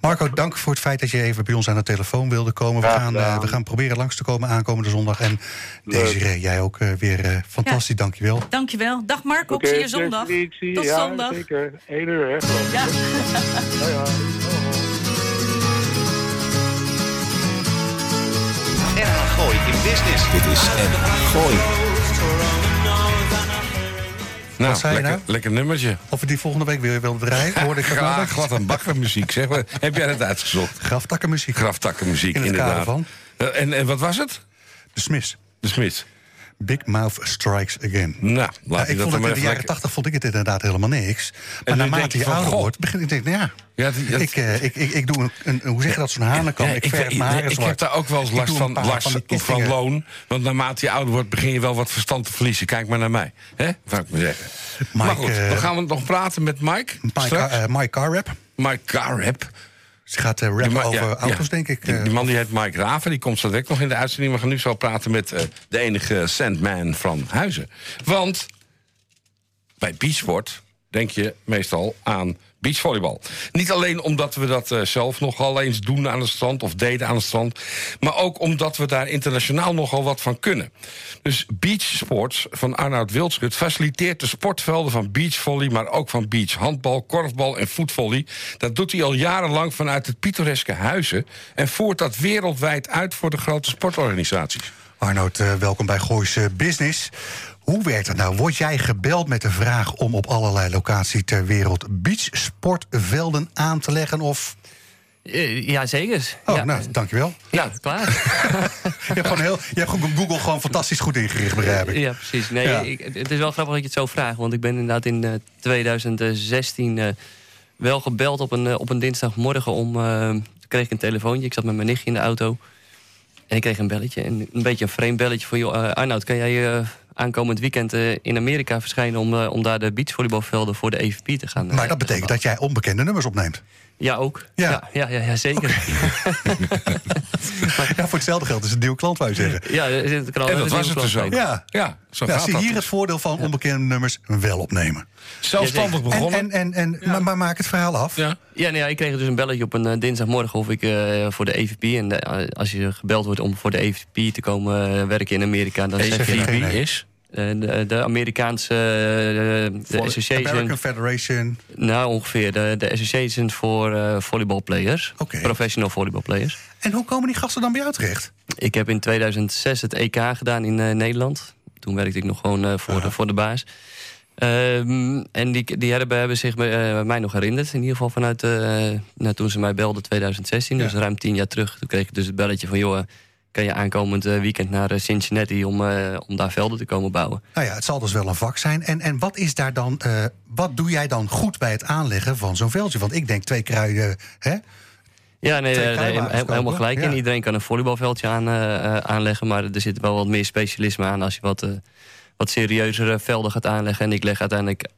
Marco, dank voor het feit dat je even bij ons aan de telefoon wilde komen. We gaan, eh, we gaan proberen langs te komen aankomende zondag. En Desiree, jij ook eh, weer eh, fantastisch, dankjewel. Dankjewel. Dag Marco, ik zie je zondag. Jesse, ik zie je. Tot ja, zondag. zeker. 1 uur, hè? Ja. NH Gooi in Business. Dit is NH Gooi. Nou, zei je lekker, nou? lekker nummertje. Of we die volgende week weer willen draaien, hoorde ik dat? Graag, wat een bakkermuziek. Zeg maar. Heb jij dat uitgezocht? Graftakkenmuziek. Graftakkenmuziek, In het inderdaad. kader van? Eh, En, en wat was het? De Smiths. De Smit. Big Mouth Strikes Again. Nou, laat Ja, ik dat vond maar in de jaren. 80 vond ik het inderdaad helemaal niks. Maar naarmate je ouder wordt, begin ik te denken, nou ja, Ja, dat- ik, eh, ik, ik, ik doe een, een, hoe zeg je dat, zo'n hanenkam. Ja, ik ik, verf ik- mijn haren ik zwart. heb daar ook wel eens last van, last van van, loon. Want naarmate je ouder wordt, begin je wel wat verstand te verliezen. Kijk maar naar mij. Hè? Zou ik maar zeggen. maar goed, eh, dan gaan we nog praten met Mike. Mike, uh, Mike Carrap. Mike Carrap. Ze gaat eh, rappen over ja, auto's, ja. denk ik. Die, eh. die man die heet Mike Raven, die komt zo direct nog in de uitzending. We gaan nu zo praten met eh, de enige Sandman van Huizen. Want bij beachsport denk je meestal aan beachvolleybal. Niet alleen omdat we dat eh, zelf nogal eens doen aan het strand... of deden aan het strand... maar ook omdat we daar internationaal nogal wat van kunnen. Dus Beachsports van Arnoud Wildschut faciliteert de sportvelden van beachvolley... maar ook van beachhandbal, korfbal en voetvolley. Dat doet hij al jarenlang vanuit het pittoreske Huizen... en voert dat wereldwijd uit voor de grote sportorganisaties. Arnoud, eh, welkom bij Gooise Business. Hoe werkt het nou? Word jij gebeld met de vraag om op allerlei locaties ter wereld beachsportvelden aan te leggen? Of... Eh, ja, zeker. Oh, ja. nou, dankjewel. ja, klaar. Je hebt, gewoon heel, je hebt Google gewoon fantastisch goed ingericht, begrijp ik. ja, precies. Nee, Ja. Ik, het is wel grappig dat je het zo vraagt. Want ik ben inderdaad in eh, 2016 eh, wel gebeld op een, eh, op een dinsdagmorgen. om eh, kreeg ik een telefoontje. Ik zat met mijn nichtje in de auto. En ik kreeg een belletje. En een beetje een vreemd belletje van... Joh, eh, Arnoud, kan jij eh, aankomend weekend eh, in Amerika verschijnen... Om, eh, om daar de beachvolleybalvelden voor de EVP te gaan... eh, Maar dat betekent dat jij onbekende nummers opneemt. Ja, ook. Ja. Ja, ja, ja, ja, zeker. Ja, voor hetzelfde geld is het een nieuw klant, wou je zeggen. ja, er En dat was het dus ook. Ja, Ja, zo ja zie dat. hier het voordeel van onbekende nummers wel opnemen. Zelfstandig En, begonnen. en, en, en, maar, maar maak het verhaal af. ja. Ja, nee, ja, ik kreeg dus een belletje op een dinsdagmorgen of ik eh, voor de EVP... en als je gebeld wordt om voor de EVP te komen werken in Amerika... dan zeg je... EVP is? Eh, de, de Amerikaanse eh, de association... American Federation. Nou, ongeveer. De, de Association voor eh volleybalplayers. Oké. Professional volleybalplayers. En hoe komen die gasten dan bij jou terecht? Ik heb in 2006 het EK gedaan in Nederland. Toen werkte ik nog gewoon voor, de, voor de baas. Ehm, en die, die hebben, hebben zich eh, mij nog herinnerd. In ieder geval vanuit nou, toen ze mij belden 2016. Dus ruim tien jaar terug. Toen kreeg ik dus het belletje van... joh, kan je aankomend eh, weekend naar eh, Cincinnati... Om, eh, om daar velden te komen bouwen. Nou ja, het zal dus wel een vak zijn. En, en wat is daar dan, wat doe jij dan goed bij het aanleggen van zo'n veldje? Want ik denk twee kruiden, hè? Ja, nee, helemaal gelijk. ja. En iedereen kan een volleybalveldje aan, aanleggen. Maar er zit wel wat meer specialisme aan als je wat, wat serieuzere velden gaat aanleggen. En ik leg uiteindelijk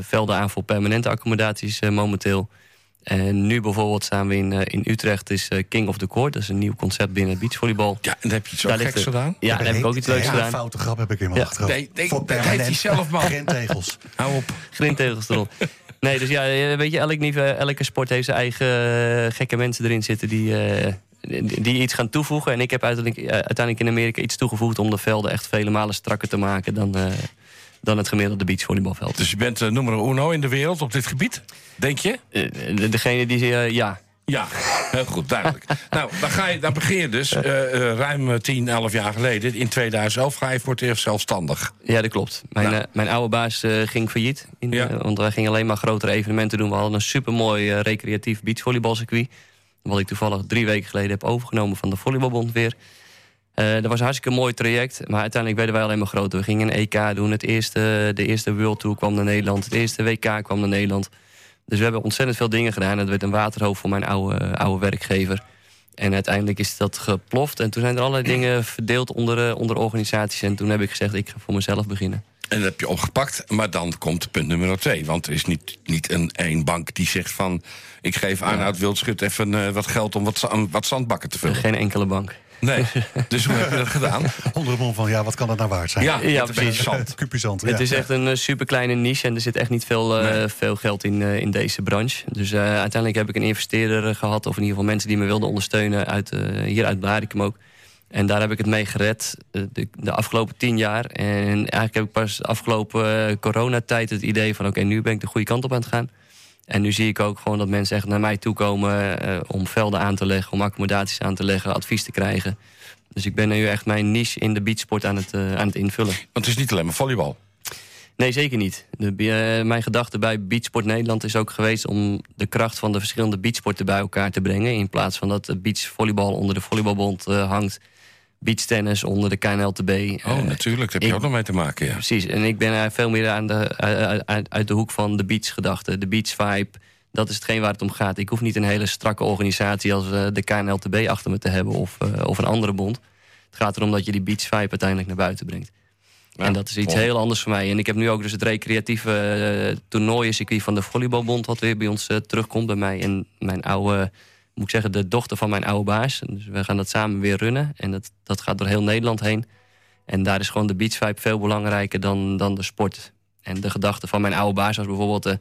velden aan voor permanente accommodaties momenteel. En nu bijvoorbeeld staan we in, eh, in Utrecht, is eh, King of the Court. Dat is een nieuw concept binnen beachvolleybal. Ja, en dan heb je iets Daar geks gedaan. Ja, daar heb ik ook iets leuks gedaan. Een foute grap heb ik in mijn Ja. achterhoofd. Nee, nee, Voor dat heeft permanent hij zelf, man. Grindtegels. Hou op. Grindtegels erop. Nee, dus ja, eh, weet je, elk niveau, elke sport heeft zijn eigen gekke mensen erin zitten die, eh, die, die iets gaan toevoegen. En ik heb uiteindelijk, uiteindelijk in Amerika iets toegevoegd om de velden echt vele malen strakker te maken dan, eh, dan het gemiddelde beachvolleybalveld. Dus je bent uh, nummer uno in de wereld op dit gebied, denk je? Eh, de- degene die, eh, ja, Ja, heel goed, duidelijk. nou, dan, ga je, dan begin je dus ruim eh, 10, 11 jaar geleden. In 2011 ga je voor het eerst zelfstandig. Ja, dat klopt. Mijn, Nou. mijn oude baas ging failliet. In, Ja. want wij gingen alleen maar grotere evenementen doen. We hadden een supermooi recreatief beachvolleybalcircuit. Wat ik toevallig drie weken geleden heb overgenomen van de Volleybalbond weer. Eh, dat was een hartstikke mooi traject. Maar uiteindelijk werden wij alleen maar groter. We gingen een EK doen. Het eerste, de eerste World Tour kwam naar Nederland. Het eerste WK kwam naar Nederland. Dus we hebben ontzettend veel dingen gedaan. Het werd een waterhoofd voor mijn oude, oude werkgever. En uiteindelijk is dat geploft. En toen zijn er allerlei dingen verdeeld onder, eh, onder organisaties. En toen heb ik gezegd, ik ga voor mezelf beginnen. En dat heb je opgepakt, maar dan komt punt nummer twee. Want er is niet, niet een één bank die zegt van... ik geef Arnoud Wildschut even eh, wat geld om wat, wat zandbakken te vullen. Geen enkele bank. Nee, dus hoe heb je dat gedaan? Onder de mond van, ja, wat kan dat nou waard zijn? Ja, Ja, precies. zand. Kuupje zand, ja. Het is echt een super kleine niche en er zit echt niet veel, eh, Nee. veel geld in, eh, in deze branche. Dus eh, uiteindelijk heb ik een investeerder eh, gehad, of in ieder geval mensen die me wilden ondersteunen, uit, eh, hier uit Blaricum ook. En daar heb ik het mee gered eh, de, de afgelopen tien jaar. En eigenlijk heb ik pas de afgelopen eh, coronatijd het idee van... oké, nu ben ik de goede kant op aan het gaan. En nu zie ik ook gewoon dat mensen echt naar mij toe komen... eh, om velden aan te leggen, om accommodaties aan te leggen, advies te krijgen. Dus ik ben nu echt mijn niche in de beachsport aan het, eh, aan het invullen. Want het is niet alleen maar volleybal. Nee, zeker niet. De, eh, mijn gedachte bij Beachsport Nederland is ook geweest... om de kracht van de verschillende beachsporten bij elkaar te brengen. In plaats van dat de beachvolleybal onder de volleybalbond hangt... beachtennis onder de KNLTB. Oh, Eh, natuurlijk, daar heb je ook nog mee te maken, ja. Precies, en ik ben veel meer aan de, uit, uit, uit de hoek van de beachgedachte. De beach vibe, dat is hetgeen waar het om gaat. Ik hoef niet een hele strakke organisatie als eh, de KNLTB achter me te hebben... Of, eh, of een andere bond. Het gaat erom dat je die beach vibe uiteindelijk naar buiten brengt. Ja, en dat is iets heel anders voor mij. En ik heb nu ook dus het recreatieve toernooiencircuit van de volleybalbond... wat weer bij ons terugkomt bij mij. En mijn oude, moet ik zeggen, de dochter van mijn oude baas. Dus we gaan dat samen weer runnen. En dat, dat gaat door heel Nederland heen. En daar is gewoon de beach vibe veel belangrijker dan, dan de sport. En de gedachte van mijn oude baas was bijvoorbeeld... eh,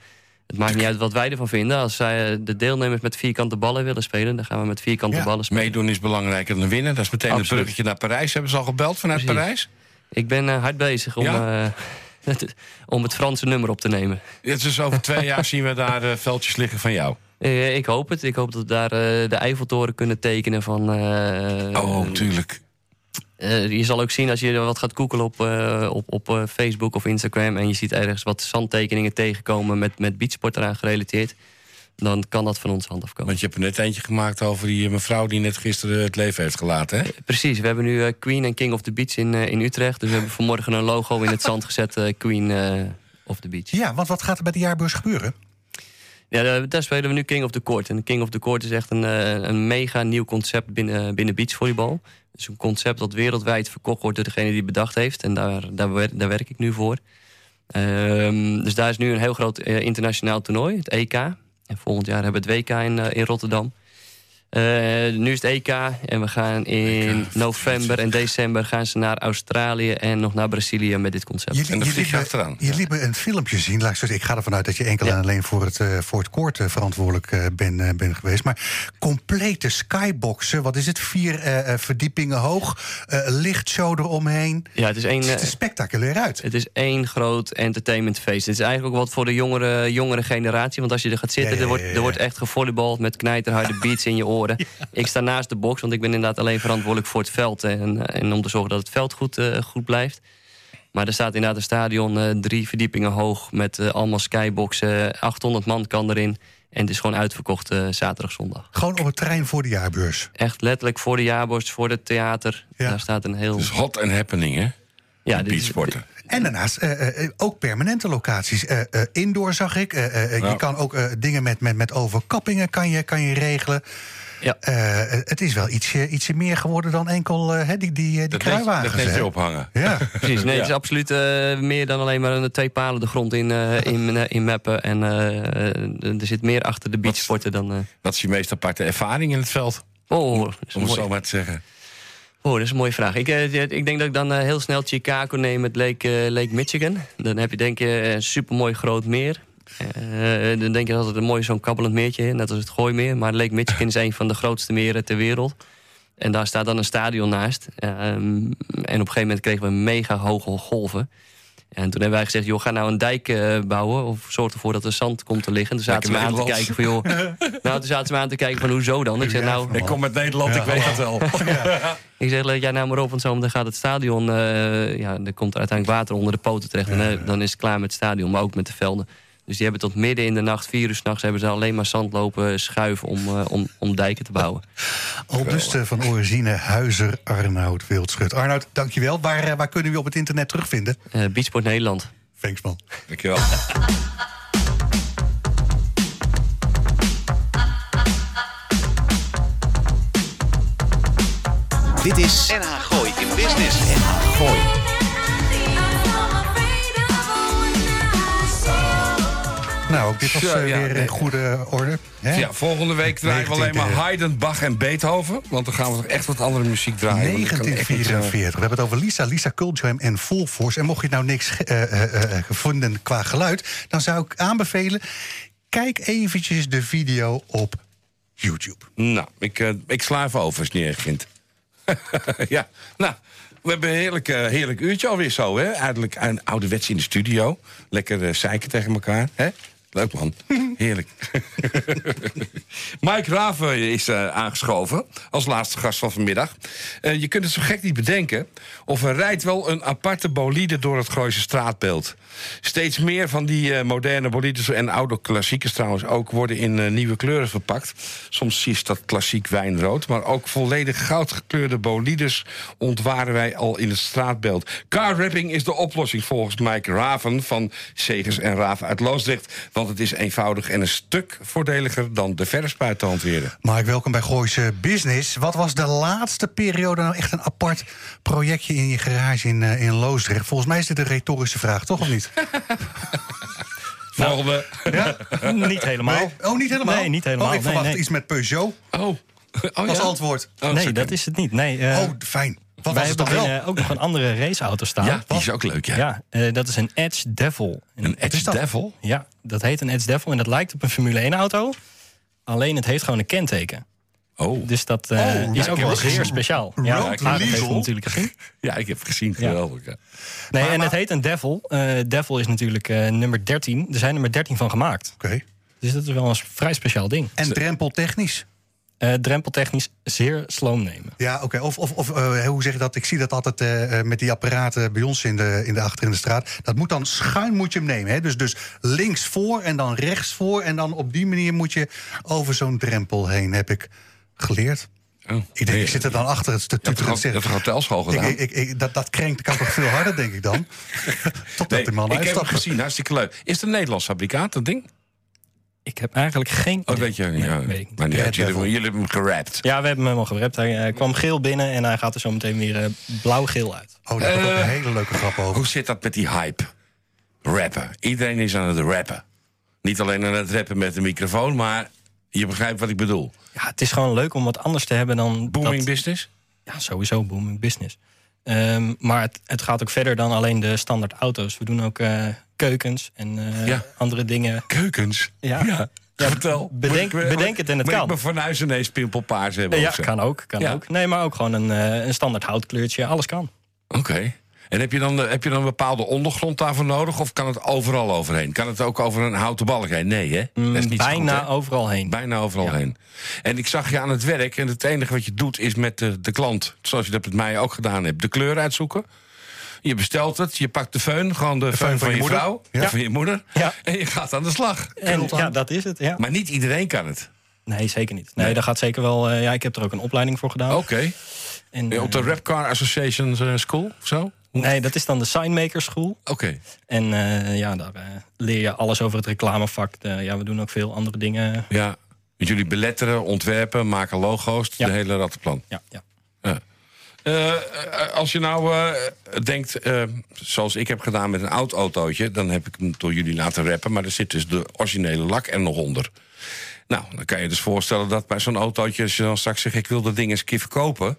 het maakt niet uit wat wij ervan vinden. Als zij eh, de deelnemers met vierkante ballen willen spelen... dan gaan we met vierkante Ja. ballen spelen. Meedoen is belangrijker dan winnen. Dat is meteen een Absoluut. bruggetje naar Parijs. Hebben ze al gebeld vanuit Precies. Parijs? Ik ben eh, hard bezig om, Ja? Om het Franse nummer op te nemen. Is dus over twee jaar zien we daar eh, veldjes liggen van jou. Eh, ik hoop het. Ik hoop dat we daar eh, de Eiffeltoren kunnen tekenen van... Oh, tuurlijk. je zal ook zien als je wat gaat googelen op, op, op Facebook of Instagram... en je ziet ergens wat zandtekeningen tegenkomen met, met beachsport eraan gerelateerd... dan kan dat van ons hand afkomen. Want je hebt er net eentje gemaakt over die eh, mevrouw die net gisteren het leven heeft gelaten. Hè? Precies, we hebben nu eh, Queen en King of the Beach in, eh, in Utrecht. Dus we hebben vanmorgen een logo in het zand gezet, eh, Queen eh, of the Beach. Ja, want wat gaat er bij de jaarbeurs gebeuren? Ja, daar- spelen we nu King of the Court. En King of the Court is echt een, eh, een mega nieuw concept binnen, binnen beachvolleybal. Dus een concept dat wereldwijd verkocht wordt door degene die het bedacht heeft. En daar, daar, wer- daar werk ik nu voor. Ehm, dus daar is nu een heel groot eh, internationaal toernooi, het EK. En volgend jaar hebben we het WK in, eh, in Rotterdam. Eh, nu is het EK en we gaan in november en december gaan ze naar Australië en nog naar Brazilië met dit concept. En dan vlieg je liet me- achteraan. Je liet me een filmpje zien. Laat ik, zo zeggen, ik ga ervan uit dat je enkel Ja. en alleen voor het, eh, voor het koord eh, verantwoordelijk eh, ben, ben geweest. Maar complete skyboxen, wat is het? Vier verdiepingen hoog, eh, lichtshow eromheen. Ja, het is Het ziet er spectaculair uit. Het is één groot entertainmentfeest. Het is eigenlijk ook wat voor de jongere, jongere generatie. Want als je er gaat zitten, Ja, ja, Er, wordt, er wordt echt gevolleybald met knijterharde beats in je oren. Ik sta naast de box, want ik ben inderdaad alleen verantwoordelijk voor het veld. En, en om te zorgen dat het veld goed, eh, goed blijft. Maar er staat inderdaad een stadion eh, drie verdiepingen hoog... met eh, allemaal skyboxen, 800 man kan erin. En het is gewoon uitverkocht eh, zaterdag, zondag. Gewoon op het terrein voor de jaarbeurs. Echt letterlijk voor de jaarborst, voor het theater. Ja. Daar staat een heel... Dus hot and happening, hè? ja, dit is-. En daarnaast eh, eh, ook permanente locaties. Eh, eh, indoor zag ik. Eh, eh. Je kan ook eh, dingen met, met, met overkappingen kan je, kan je regelen. Ja. Eh, het is wel ietsje, ietsje meer geworden dan enkel eh, hè, die, die, eh, die Dat kruiwagens. ophangen. Ja. Precies, nee, het is absoluut eh, meer dan alleen maar een twee palen de grond in, eh, in, in mappen. En eh, er zit meer achter de beachsporten dan... eh, Wat is je meest aparte ervaring in het veld? oh, dat is, Om een het zo mooie, maar te zeggen. oh, dat is een mooie vraag. Ik, ik denk dat ik dan heel snel Chicago neem met Lake, Lake Michigan. Dan heb je denk je een supermooi groot meer. Eh, dan denk je dat het een mooi zo'n kabbelend meertje is, net als het Gooimeer. Maar Lake Michigan is een van de grootste meren ter wereld. En daar staat dan een stadion naast. Ehm, en op een gegeven moment kregen we mega hoge golven. En toen hebben wij gezegd, joh, ga nou een dijk eh, bouwen... of zorg ervoor dat er zand komt te liggen. Toen zaten ze me aan te kijken van, joh... nou, toen zaten ze me aan te kijken van, hoezo dan? Ik zeg, nou, Ik kom uit Nederland, ik weet het wel. ik zeg, let jij nou maar op, want zo dan gaat het stadion... eh, ja, er komt uiteindelijk water onder de poten terecht... en dan is het klaar met het stadion, maar ook met de velden. Dus die hebben tot midden in de nacht, vier uur s'nachts... hebben ze alleen maar zand lopen schuiven om, eh, om, om dijken te bouwen. Al dus de van origine Huizer Arnoud Wildschut. Arnoud, dankjewel. Waar, eh, waar kunnen we op het internet terugvinden? Eh Beachsport Nederland. Thanks man. Dankjewel. Dit is NH Gooi in Business. NH Gooi. Nou, ook dit was eh, ja, weer in goede orde. Hè? Ja, volgende week draaien we alleen maar Haydn, Bach en Beethoven. Want dan gaan we toch echt wat andere muziek draaien. want dat kan echt niet zo- 1944. We hebben het over Lisa, Lisa Kultjam en Full Force. En mocht je nou niks eh, eh, eh, gevonden qua geluid... dan zou ik aanbevelen, kijk eventjes de video op YouTube. Nou, ik, eh, ik sla even over als je niet vindt. ja, nou, we hebben een heerlijk, eh, heerlijk uurtje alweer zo, hè? Eindelijk een ouderwets in de studio. Lekker eh zeiken tegen elkaar, hè? Leuk man, heerlijk. Mike Raven is eh, aangeschoven als laatste gast van vanmiddag. Eh, je kunt het zo gek niet bedenken... of er rijdt wel een aparte bolide door het Gooise straatbeeld. Steeds meer van die eh, moderne bolides en oude klassiekers trouwens ook... worden in nieuwe kleuren verpakt. Soms is dat klassiek wijnrood, maar ook volledig goudgekleurde bolides... ontwaren wij al in het straatbeeld. Car wrapping is de oplossing volgens Mike Raven van Segers en Raven uit Loosdrecht. Want het is eenvoudig en een stuk voordeliger dan de verfspuit te hanteren. Mark, welkom bij Gooise Business. Wat was de laatste periode nou echt een apart projectje in je garage in, eh, in Loosdrecht? Volgens mij is dit een retorische vraag, toch of niet? Volgende. Ja? Niet helemaal. Nee? Oh, niet helemaal? Nee, niet helemaal. Oh, ik Nee, verwacht nee. iets met Peugeot Oh. Oh, als ja? antwoord. Oh, nee, dat is het niet. Nee, eh, Oh, fijn. Wat wij hebben binnen ook nog een andere raceauto staan. Ja, die is ook leuk, ja. Ja, eh, dat is een Edge Devil. En Een Edge? Devil? Ja, dat heet een Edge Devil en dat lijkt op een Formule 1 auto. Alleen het heeft gewoon een kenteken. Oh. Dus dat eh, Oh, is ik ook heb wel zeer speciaal. Road Ja, heeft Legal. het natuurlijk gezien. Ja, ik heb het gezien. Geweldig. Ja. Nee, Maar- en maar- het heet een Devil. Eh, Devil is natuurlijk eh, nummer 13. Er zijn nummer 13 van gemaakt. Oké. Dus dat is wel een vrij speciaal ding. En drempeltechnisch? Eh drempeltechnisch zeer sloom nemen. Ja, oké. Of, of, of eh, hoe zeg je dat? Ik zie dat altijd eh, eh, met die apparaten bij ons in de, in de achter in de straat. Dat moet dan schuin moet je hem nemen. Hè? Dus, dus links voor en dan rechts voor. En dan op die manier moet je over zo'n drempel heen, heb ik geleerd. Oh. Ik denk, ik zit er dan achter het je hebt toch hotelschool gedaan? Ik, ik, ik, dat, dat krenkt kan toch veel harder, denk ik dan. Totdat Nee, die man ik heb het gezien, hartstikke leuk. Is het een Nederlands fabrikaat, dat ding? Ik heb eigenlijk geen Oh, weet je. Nee, Ja, maar niet Red uit, jullie, jullie hebben hem gerapt. Ja, we hebben hem al gerept. Hij eh, kwam geel binnen en hij gaat er zo meteen weer eh, blauw-geel uit. Oh, daar heb ik ook Eh, een hele leuke grap over. Hoe zit dat met die hype? Rappen. Iedereen is aan het rappen. Niet alleen aan het rappen met de microfoon, maar je begrijpt wat ik bedoel. Ja, het is gewoon leuk om wat anders te hebben dan... Booming dat- business? Ja, sowieso booming business. Ehm, maar het, het gaat ook verder dan alleen de standaard auto's. We doen ook eh, keukens en eh, Ja. andere dingen. Keukens? Ja. ja. Vertel. bedenk- Moet ik- bedenk het en het moet kan. ik mijn fornuis ineens pimpelpaars hebben? ja, kan ook. Kan Ja. ook. Nee, maar ook gewoon een, eh, een standaard houtkleurtje. Alles kan. Oké. En heb je, dan, eh, heb je dan een bepaalde ondergrond daarvoor nodig? Of kan het overal overheen? Kan het ook over een houten balk heen? Nee, hè? Dat is niet Bijna goed, hè? overal heen. Bijna overal Ja. heen. En ik zag je aan het werk en het enige wat je doet is met de, de klant, zoals je dat met mij ook gedaan hebt, de kleur uitzoeken. Je bestelt het, je pakt de föhn, gewoon de, föhn van van, je moeder? vrouw, Ja. van je moeder, Ja. en je gaat aan de slag. En, ja, dat is het. Ja. Maar niet iedereen kan het. Nee, zeker niet. Nee, Nee. daar gaat zeker wel. eh, ja, ik heb er ook een opleiding voor gedaan. Oké. En, Op de eh, Rapcar Association eh, School of zo? Oké. Nee, dat is dan de Signmaker School. En eh, ja, daar leer je alles over het reclamevak. Ja, we doen ook veel andere dingen. Ja. Want jullie beletteren, ontwerpen, maken logo's, Ja. de hele rattenplan. Ja, ja. Eh, eh, als je nou eh, denkt, zoals ik heb gedaan met een oud autootje... dan heb ik hem door jullie laten rappen... maar er zit dus de originele lak er nog onder. Nou, dan kan je dus voorstellen dat bij zo'n autootje... als je dan straks zegt, ik wil dat ding eens een keer verkopen...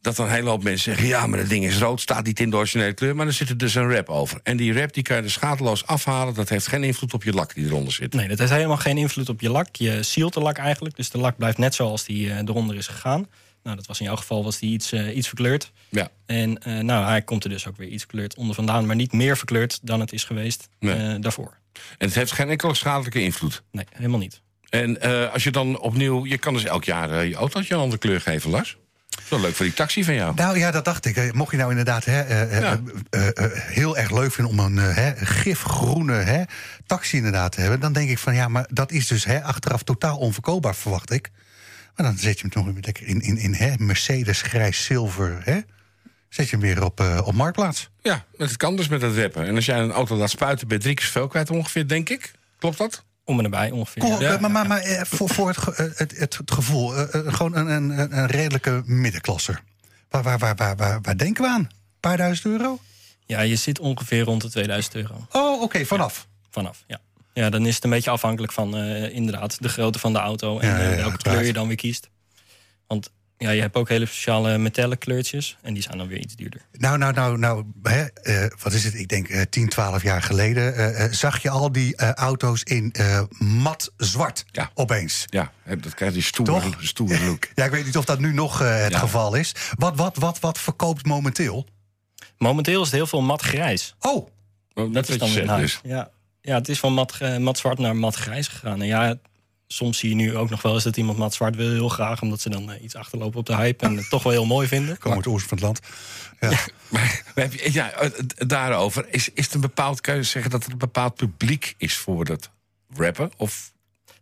dat dan een hele hoop mensen zeggen... ja, maar dat ding is rood, staat niet in de originele kleur... maar er zit er dus een rap over. En die rap die kan je dus schadeloos afhalen... dat heeft geen invloed op je lak die eronder zit. Nee, dat heeft helemaal geen invloed op je lak. Je sealt de lak eigenlijk. Dus de lak blijft net zoals die eronder is gegaan. Nou, dat was in jouw geval was die iets, eh, iets verkleurd. Ja. En eh, nou, hij komt er dus ook weer iets verkleurd onder vandaan. Maar niet meer verkleurd dan het is geweest Nee. eh, daarvoor. En het heeft geen enkele schadelijke invloed. Nee, helemaal niet. En eh, als je dan opnieuw... Je kan dus elk jaar je autootje een andere kleur geven, Lars. Wel leuk voor die taxi van jou. Nou ja, dat dacht ik. Mocht je nou inderdaad hè, Ja. heel erg leuk vinden om een hè, gifgroene hè, taxi inderdaad te hebben, dan denk ik van ja, maar dat is dus hè, achteraf totaal onverkoopbaar, verwacht ik. Maar dan zet je hem toch weer lekker in, in, in hè, Mercedes grijs zilver. Hè? Zet je hem weer op, eh, op marktplaats. Ja, dat kan dus met het rappen. En als jij een auto laat spuiten, ben je drie keer zoveel kwijt ongeveer, denk ik. Klopt dat? Om en erbij ongeveer. Kom, Ja. eh, Maar, maar, maar eh, voor, voor het, het, het, het gevoel, gewoon een, een, een- redelijke middenklasser. Waar, waar, waar, waar, waar, waar denken we aan? Een paar duizend euro? Ja, je zit ongeveer rond de 2000 euro. Oh, oké, vanaf. Vanaf, ja. Ja, dan is het een beetje afhankelijk van eh, inderdaad de grootte van de auto en Ja, ja, eh, ja, welke kleur je dan weer kiest. Want ja, je hebt ook hele speciale metallic kleurtjes en die zijn dan weer iets duurder. Nou, nou, nou, nou, hè, eh, wat is het? Ik denk eh 10, 12 jaar geleden zag je al die eh, auto's in eh, mat zwart Ja. opeens. Ja, dat krijgt die stoere, stoere look. Ja, ik weet niet of dat nu nog eh, het Ja. geval is. Wat, wat, wat, wat verkoopt momenteel? Momenteel is het heel veel mat grijs. Oh, Oh, Dat dat is dan weer nice. dus. Ja. Ja, het is van mat, mat zwart naar mat grijs gegaan. En ja, soms zie je nu ook nog wel eens dat iemand mat zwart wil heel graag... omdat ze dan eh, iets achterlopen op de hype en het toch wel heel mooi vinden. komen uit het oosten van het land. Ja. Maar, maar heb je, ja, eh, daarover. Is, is het een bepaald, kan je zeggen dat er een bepaald publiek is voor dat rappen? Of,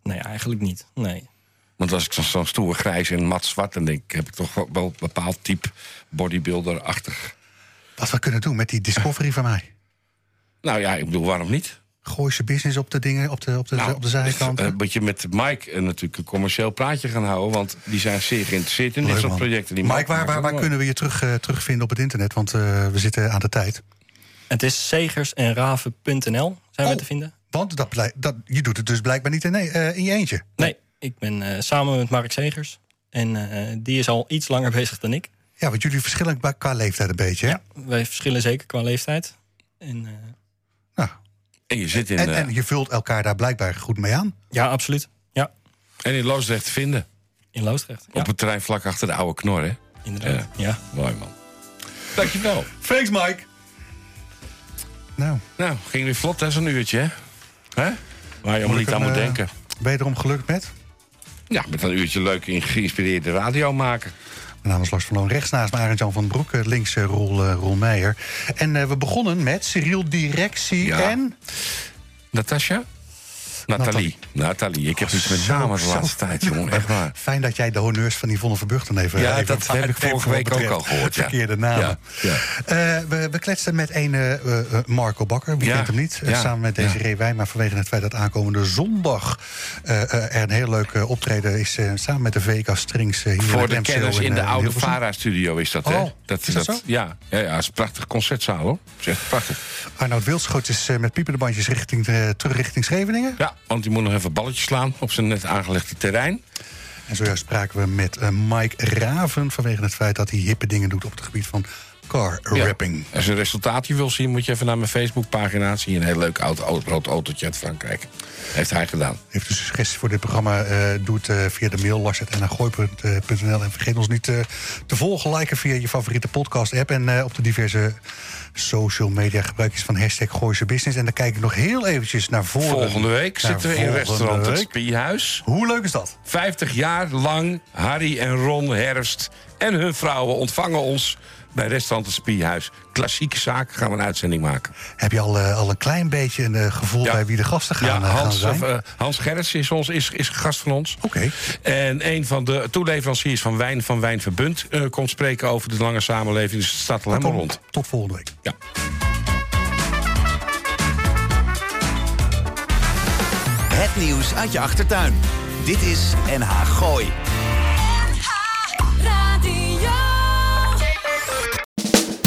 Nee, eigenlijk niet. Nee. want als ik zo'n zo'n stoer grijs en mat zwart... dan denk ik, heb ik toch wel, wel een bepaald type bodybuilder-achtig. Wat we kunnen doen met die Discovery van mij. Nou ja, ik bedoel, waarom niet? Gooi ze business op de dingen, op de, op de, Nou, op de zijkant. eh, moet je met Mike eh, natuurlijk een commercieel praatje gaan houden... want die zijn zeer geïnteresseerd in dit soort projecten. Die Mike, waar, waar, kunnen we je terug, eh, terugvinden op het internet? Want eh, we zitten aan de tijd. Het is zegersenraven.nl zijn we Oh. te vinden. Want dat, dat, je doet het dus blijkbaar niet in, nee, eh, in je eentje. Nee, ik ben eh, samen met Mark Zegers. En eh, die is al iets langer bezig dan ik. Ja, want jullie verschillen qua- leeftijd een beetje. hè? Wij verschillen zeker qua leeftijd. En, En je zit in, en, eh, en je vult elkaar daar blijkbaar goed mee aan. ja, absoluut. Ja, en in Loosdrecht te vinden. in Loosdrecht. Ja, Op het terrein vlak achter de oude knor, hè? inderdaad. Ja. Mooi, man. Dankjewel. Thanks, Mike. Nou, Nou, ging weer vlot, hè, zo'n uurtje, hè? hè? Waar je allemaal niet aan moet eh, denken. ben je erom gelukt met? Ja, met een uurtje leuk geïnspireerde radio maken. Mijn naam is Lars van Loon, rechts naast me Arend-Jan van Broek, eh, links eh, Roel, eh, Roel Meijer. En we begonnen met Cyril Directie Ja. en... Natasja? Nathalie. Nathalie. Ik heb iets met namen de laatste tijd, jongen. Echt waar. Fijn dat jij de honneurs van Yvonne Verburg dan even... Ja, even dat heb ik vorige week ook al gehoord, ja. Verkeerde namen. Ja, ja. Eh, we, we kletsten met een eh, eh, Marco Bakker, wie kent hem niet? Samen met. Desiree Wijn, maar vanwege het feit dat aankomende zondag... er een heel leuk optreden is samen met de VK Strings hier Voor de kenners in de eh, oude. Vara-studio is dat, hè? Oh, is dat zo? Ja, ja, ja, is een prachtig concertzaal, hoor. Zeg, prachtig. Arnoud Wildschot is met piepende bandjes richting, terug richting Scheveningen. Ja, want die moet nog even balletjes slaan op zijn net aangelegde terrein. En zojuist spraken we met eh, Mike Raven... vanwege het feit dat hij hippe dingen doet op het gebied van car Ja. rapping. Als je een resultaatje wil zien, moet je even naar mijn Facebookpagina. Zie je een heel leuk oud, oud rood autootje uit Frankrijk. Heeft hij gedaan. Heeft u suggesties voor dit programma, eh doe het eh, via de mail lars.nrgooi.nl. En vergeet ons niet te volgen, liken via je favoriete podcast-app... en op de diverse social media gebruikjes van hashtag Gooise Business. En dan kijk ik nog heel eventjes naar voren. Volgende week zitten we in restaurant Het week. Spiehuis. Hoe leuk is dat? 50 jaar lang Harry en Ron Herfst en hun vrouwen ontvangen ons bij restaurant Het Spiehuis. Klassieke zaak, gaan we een uitzending maken. Heb je al, eh, al een klein beetje een eh, gevoel Ja. bij wie de gasten gaan, Ja, eh, gaan Hans, zijn? eh, Hans Gerrits is, ons, is, is gast van ons. Oké. En een van de toeleveranciers van Wijn van Wijnverbund eh, komt spreken over de lange samenleving. Dus het staat al helemaal rond. Tot volgende week. Ja. Het nieuws uit je achtertuin. Dit is NH Gooi.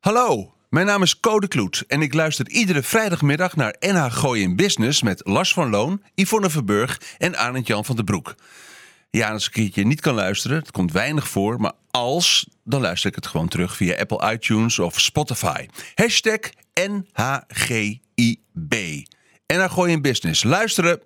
Hallo, mijn naam is Code Kloet en ik luister iedere vrijdagmiddag naar NH Gooi in Business met Lars van Loon, Yvonne Verburg en Arend Jan van den Broek. Ja, als ik een keertje niet kan luisteren, het komt weinig voor, maar als, dan luister ik het gewoon terug via Apple iTunes of Spotify. Hashtag NHGIB. NH Gooi in Business. Luisteren!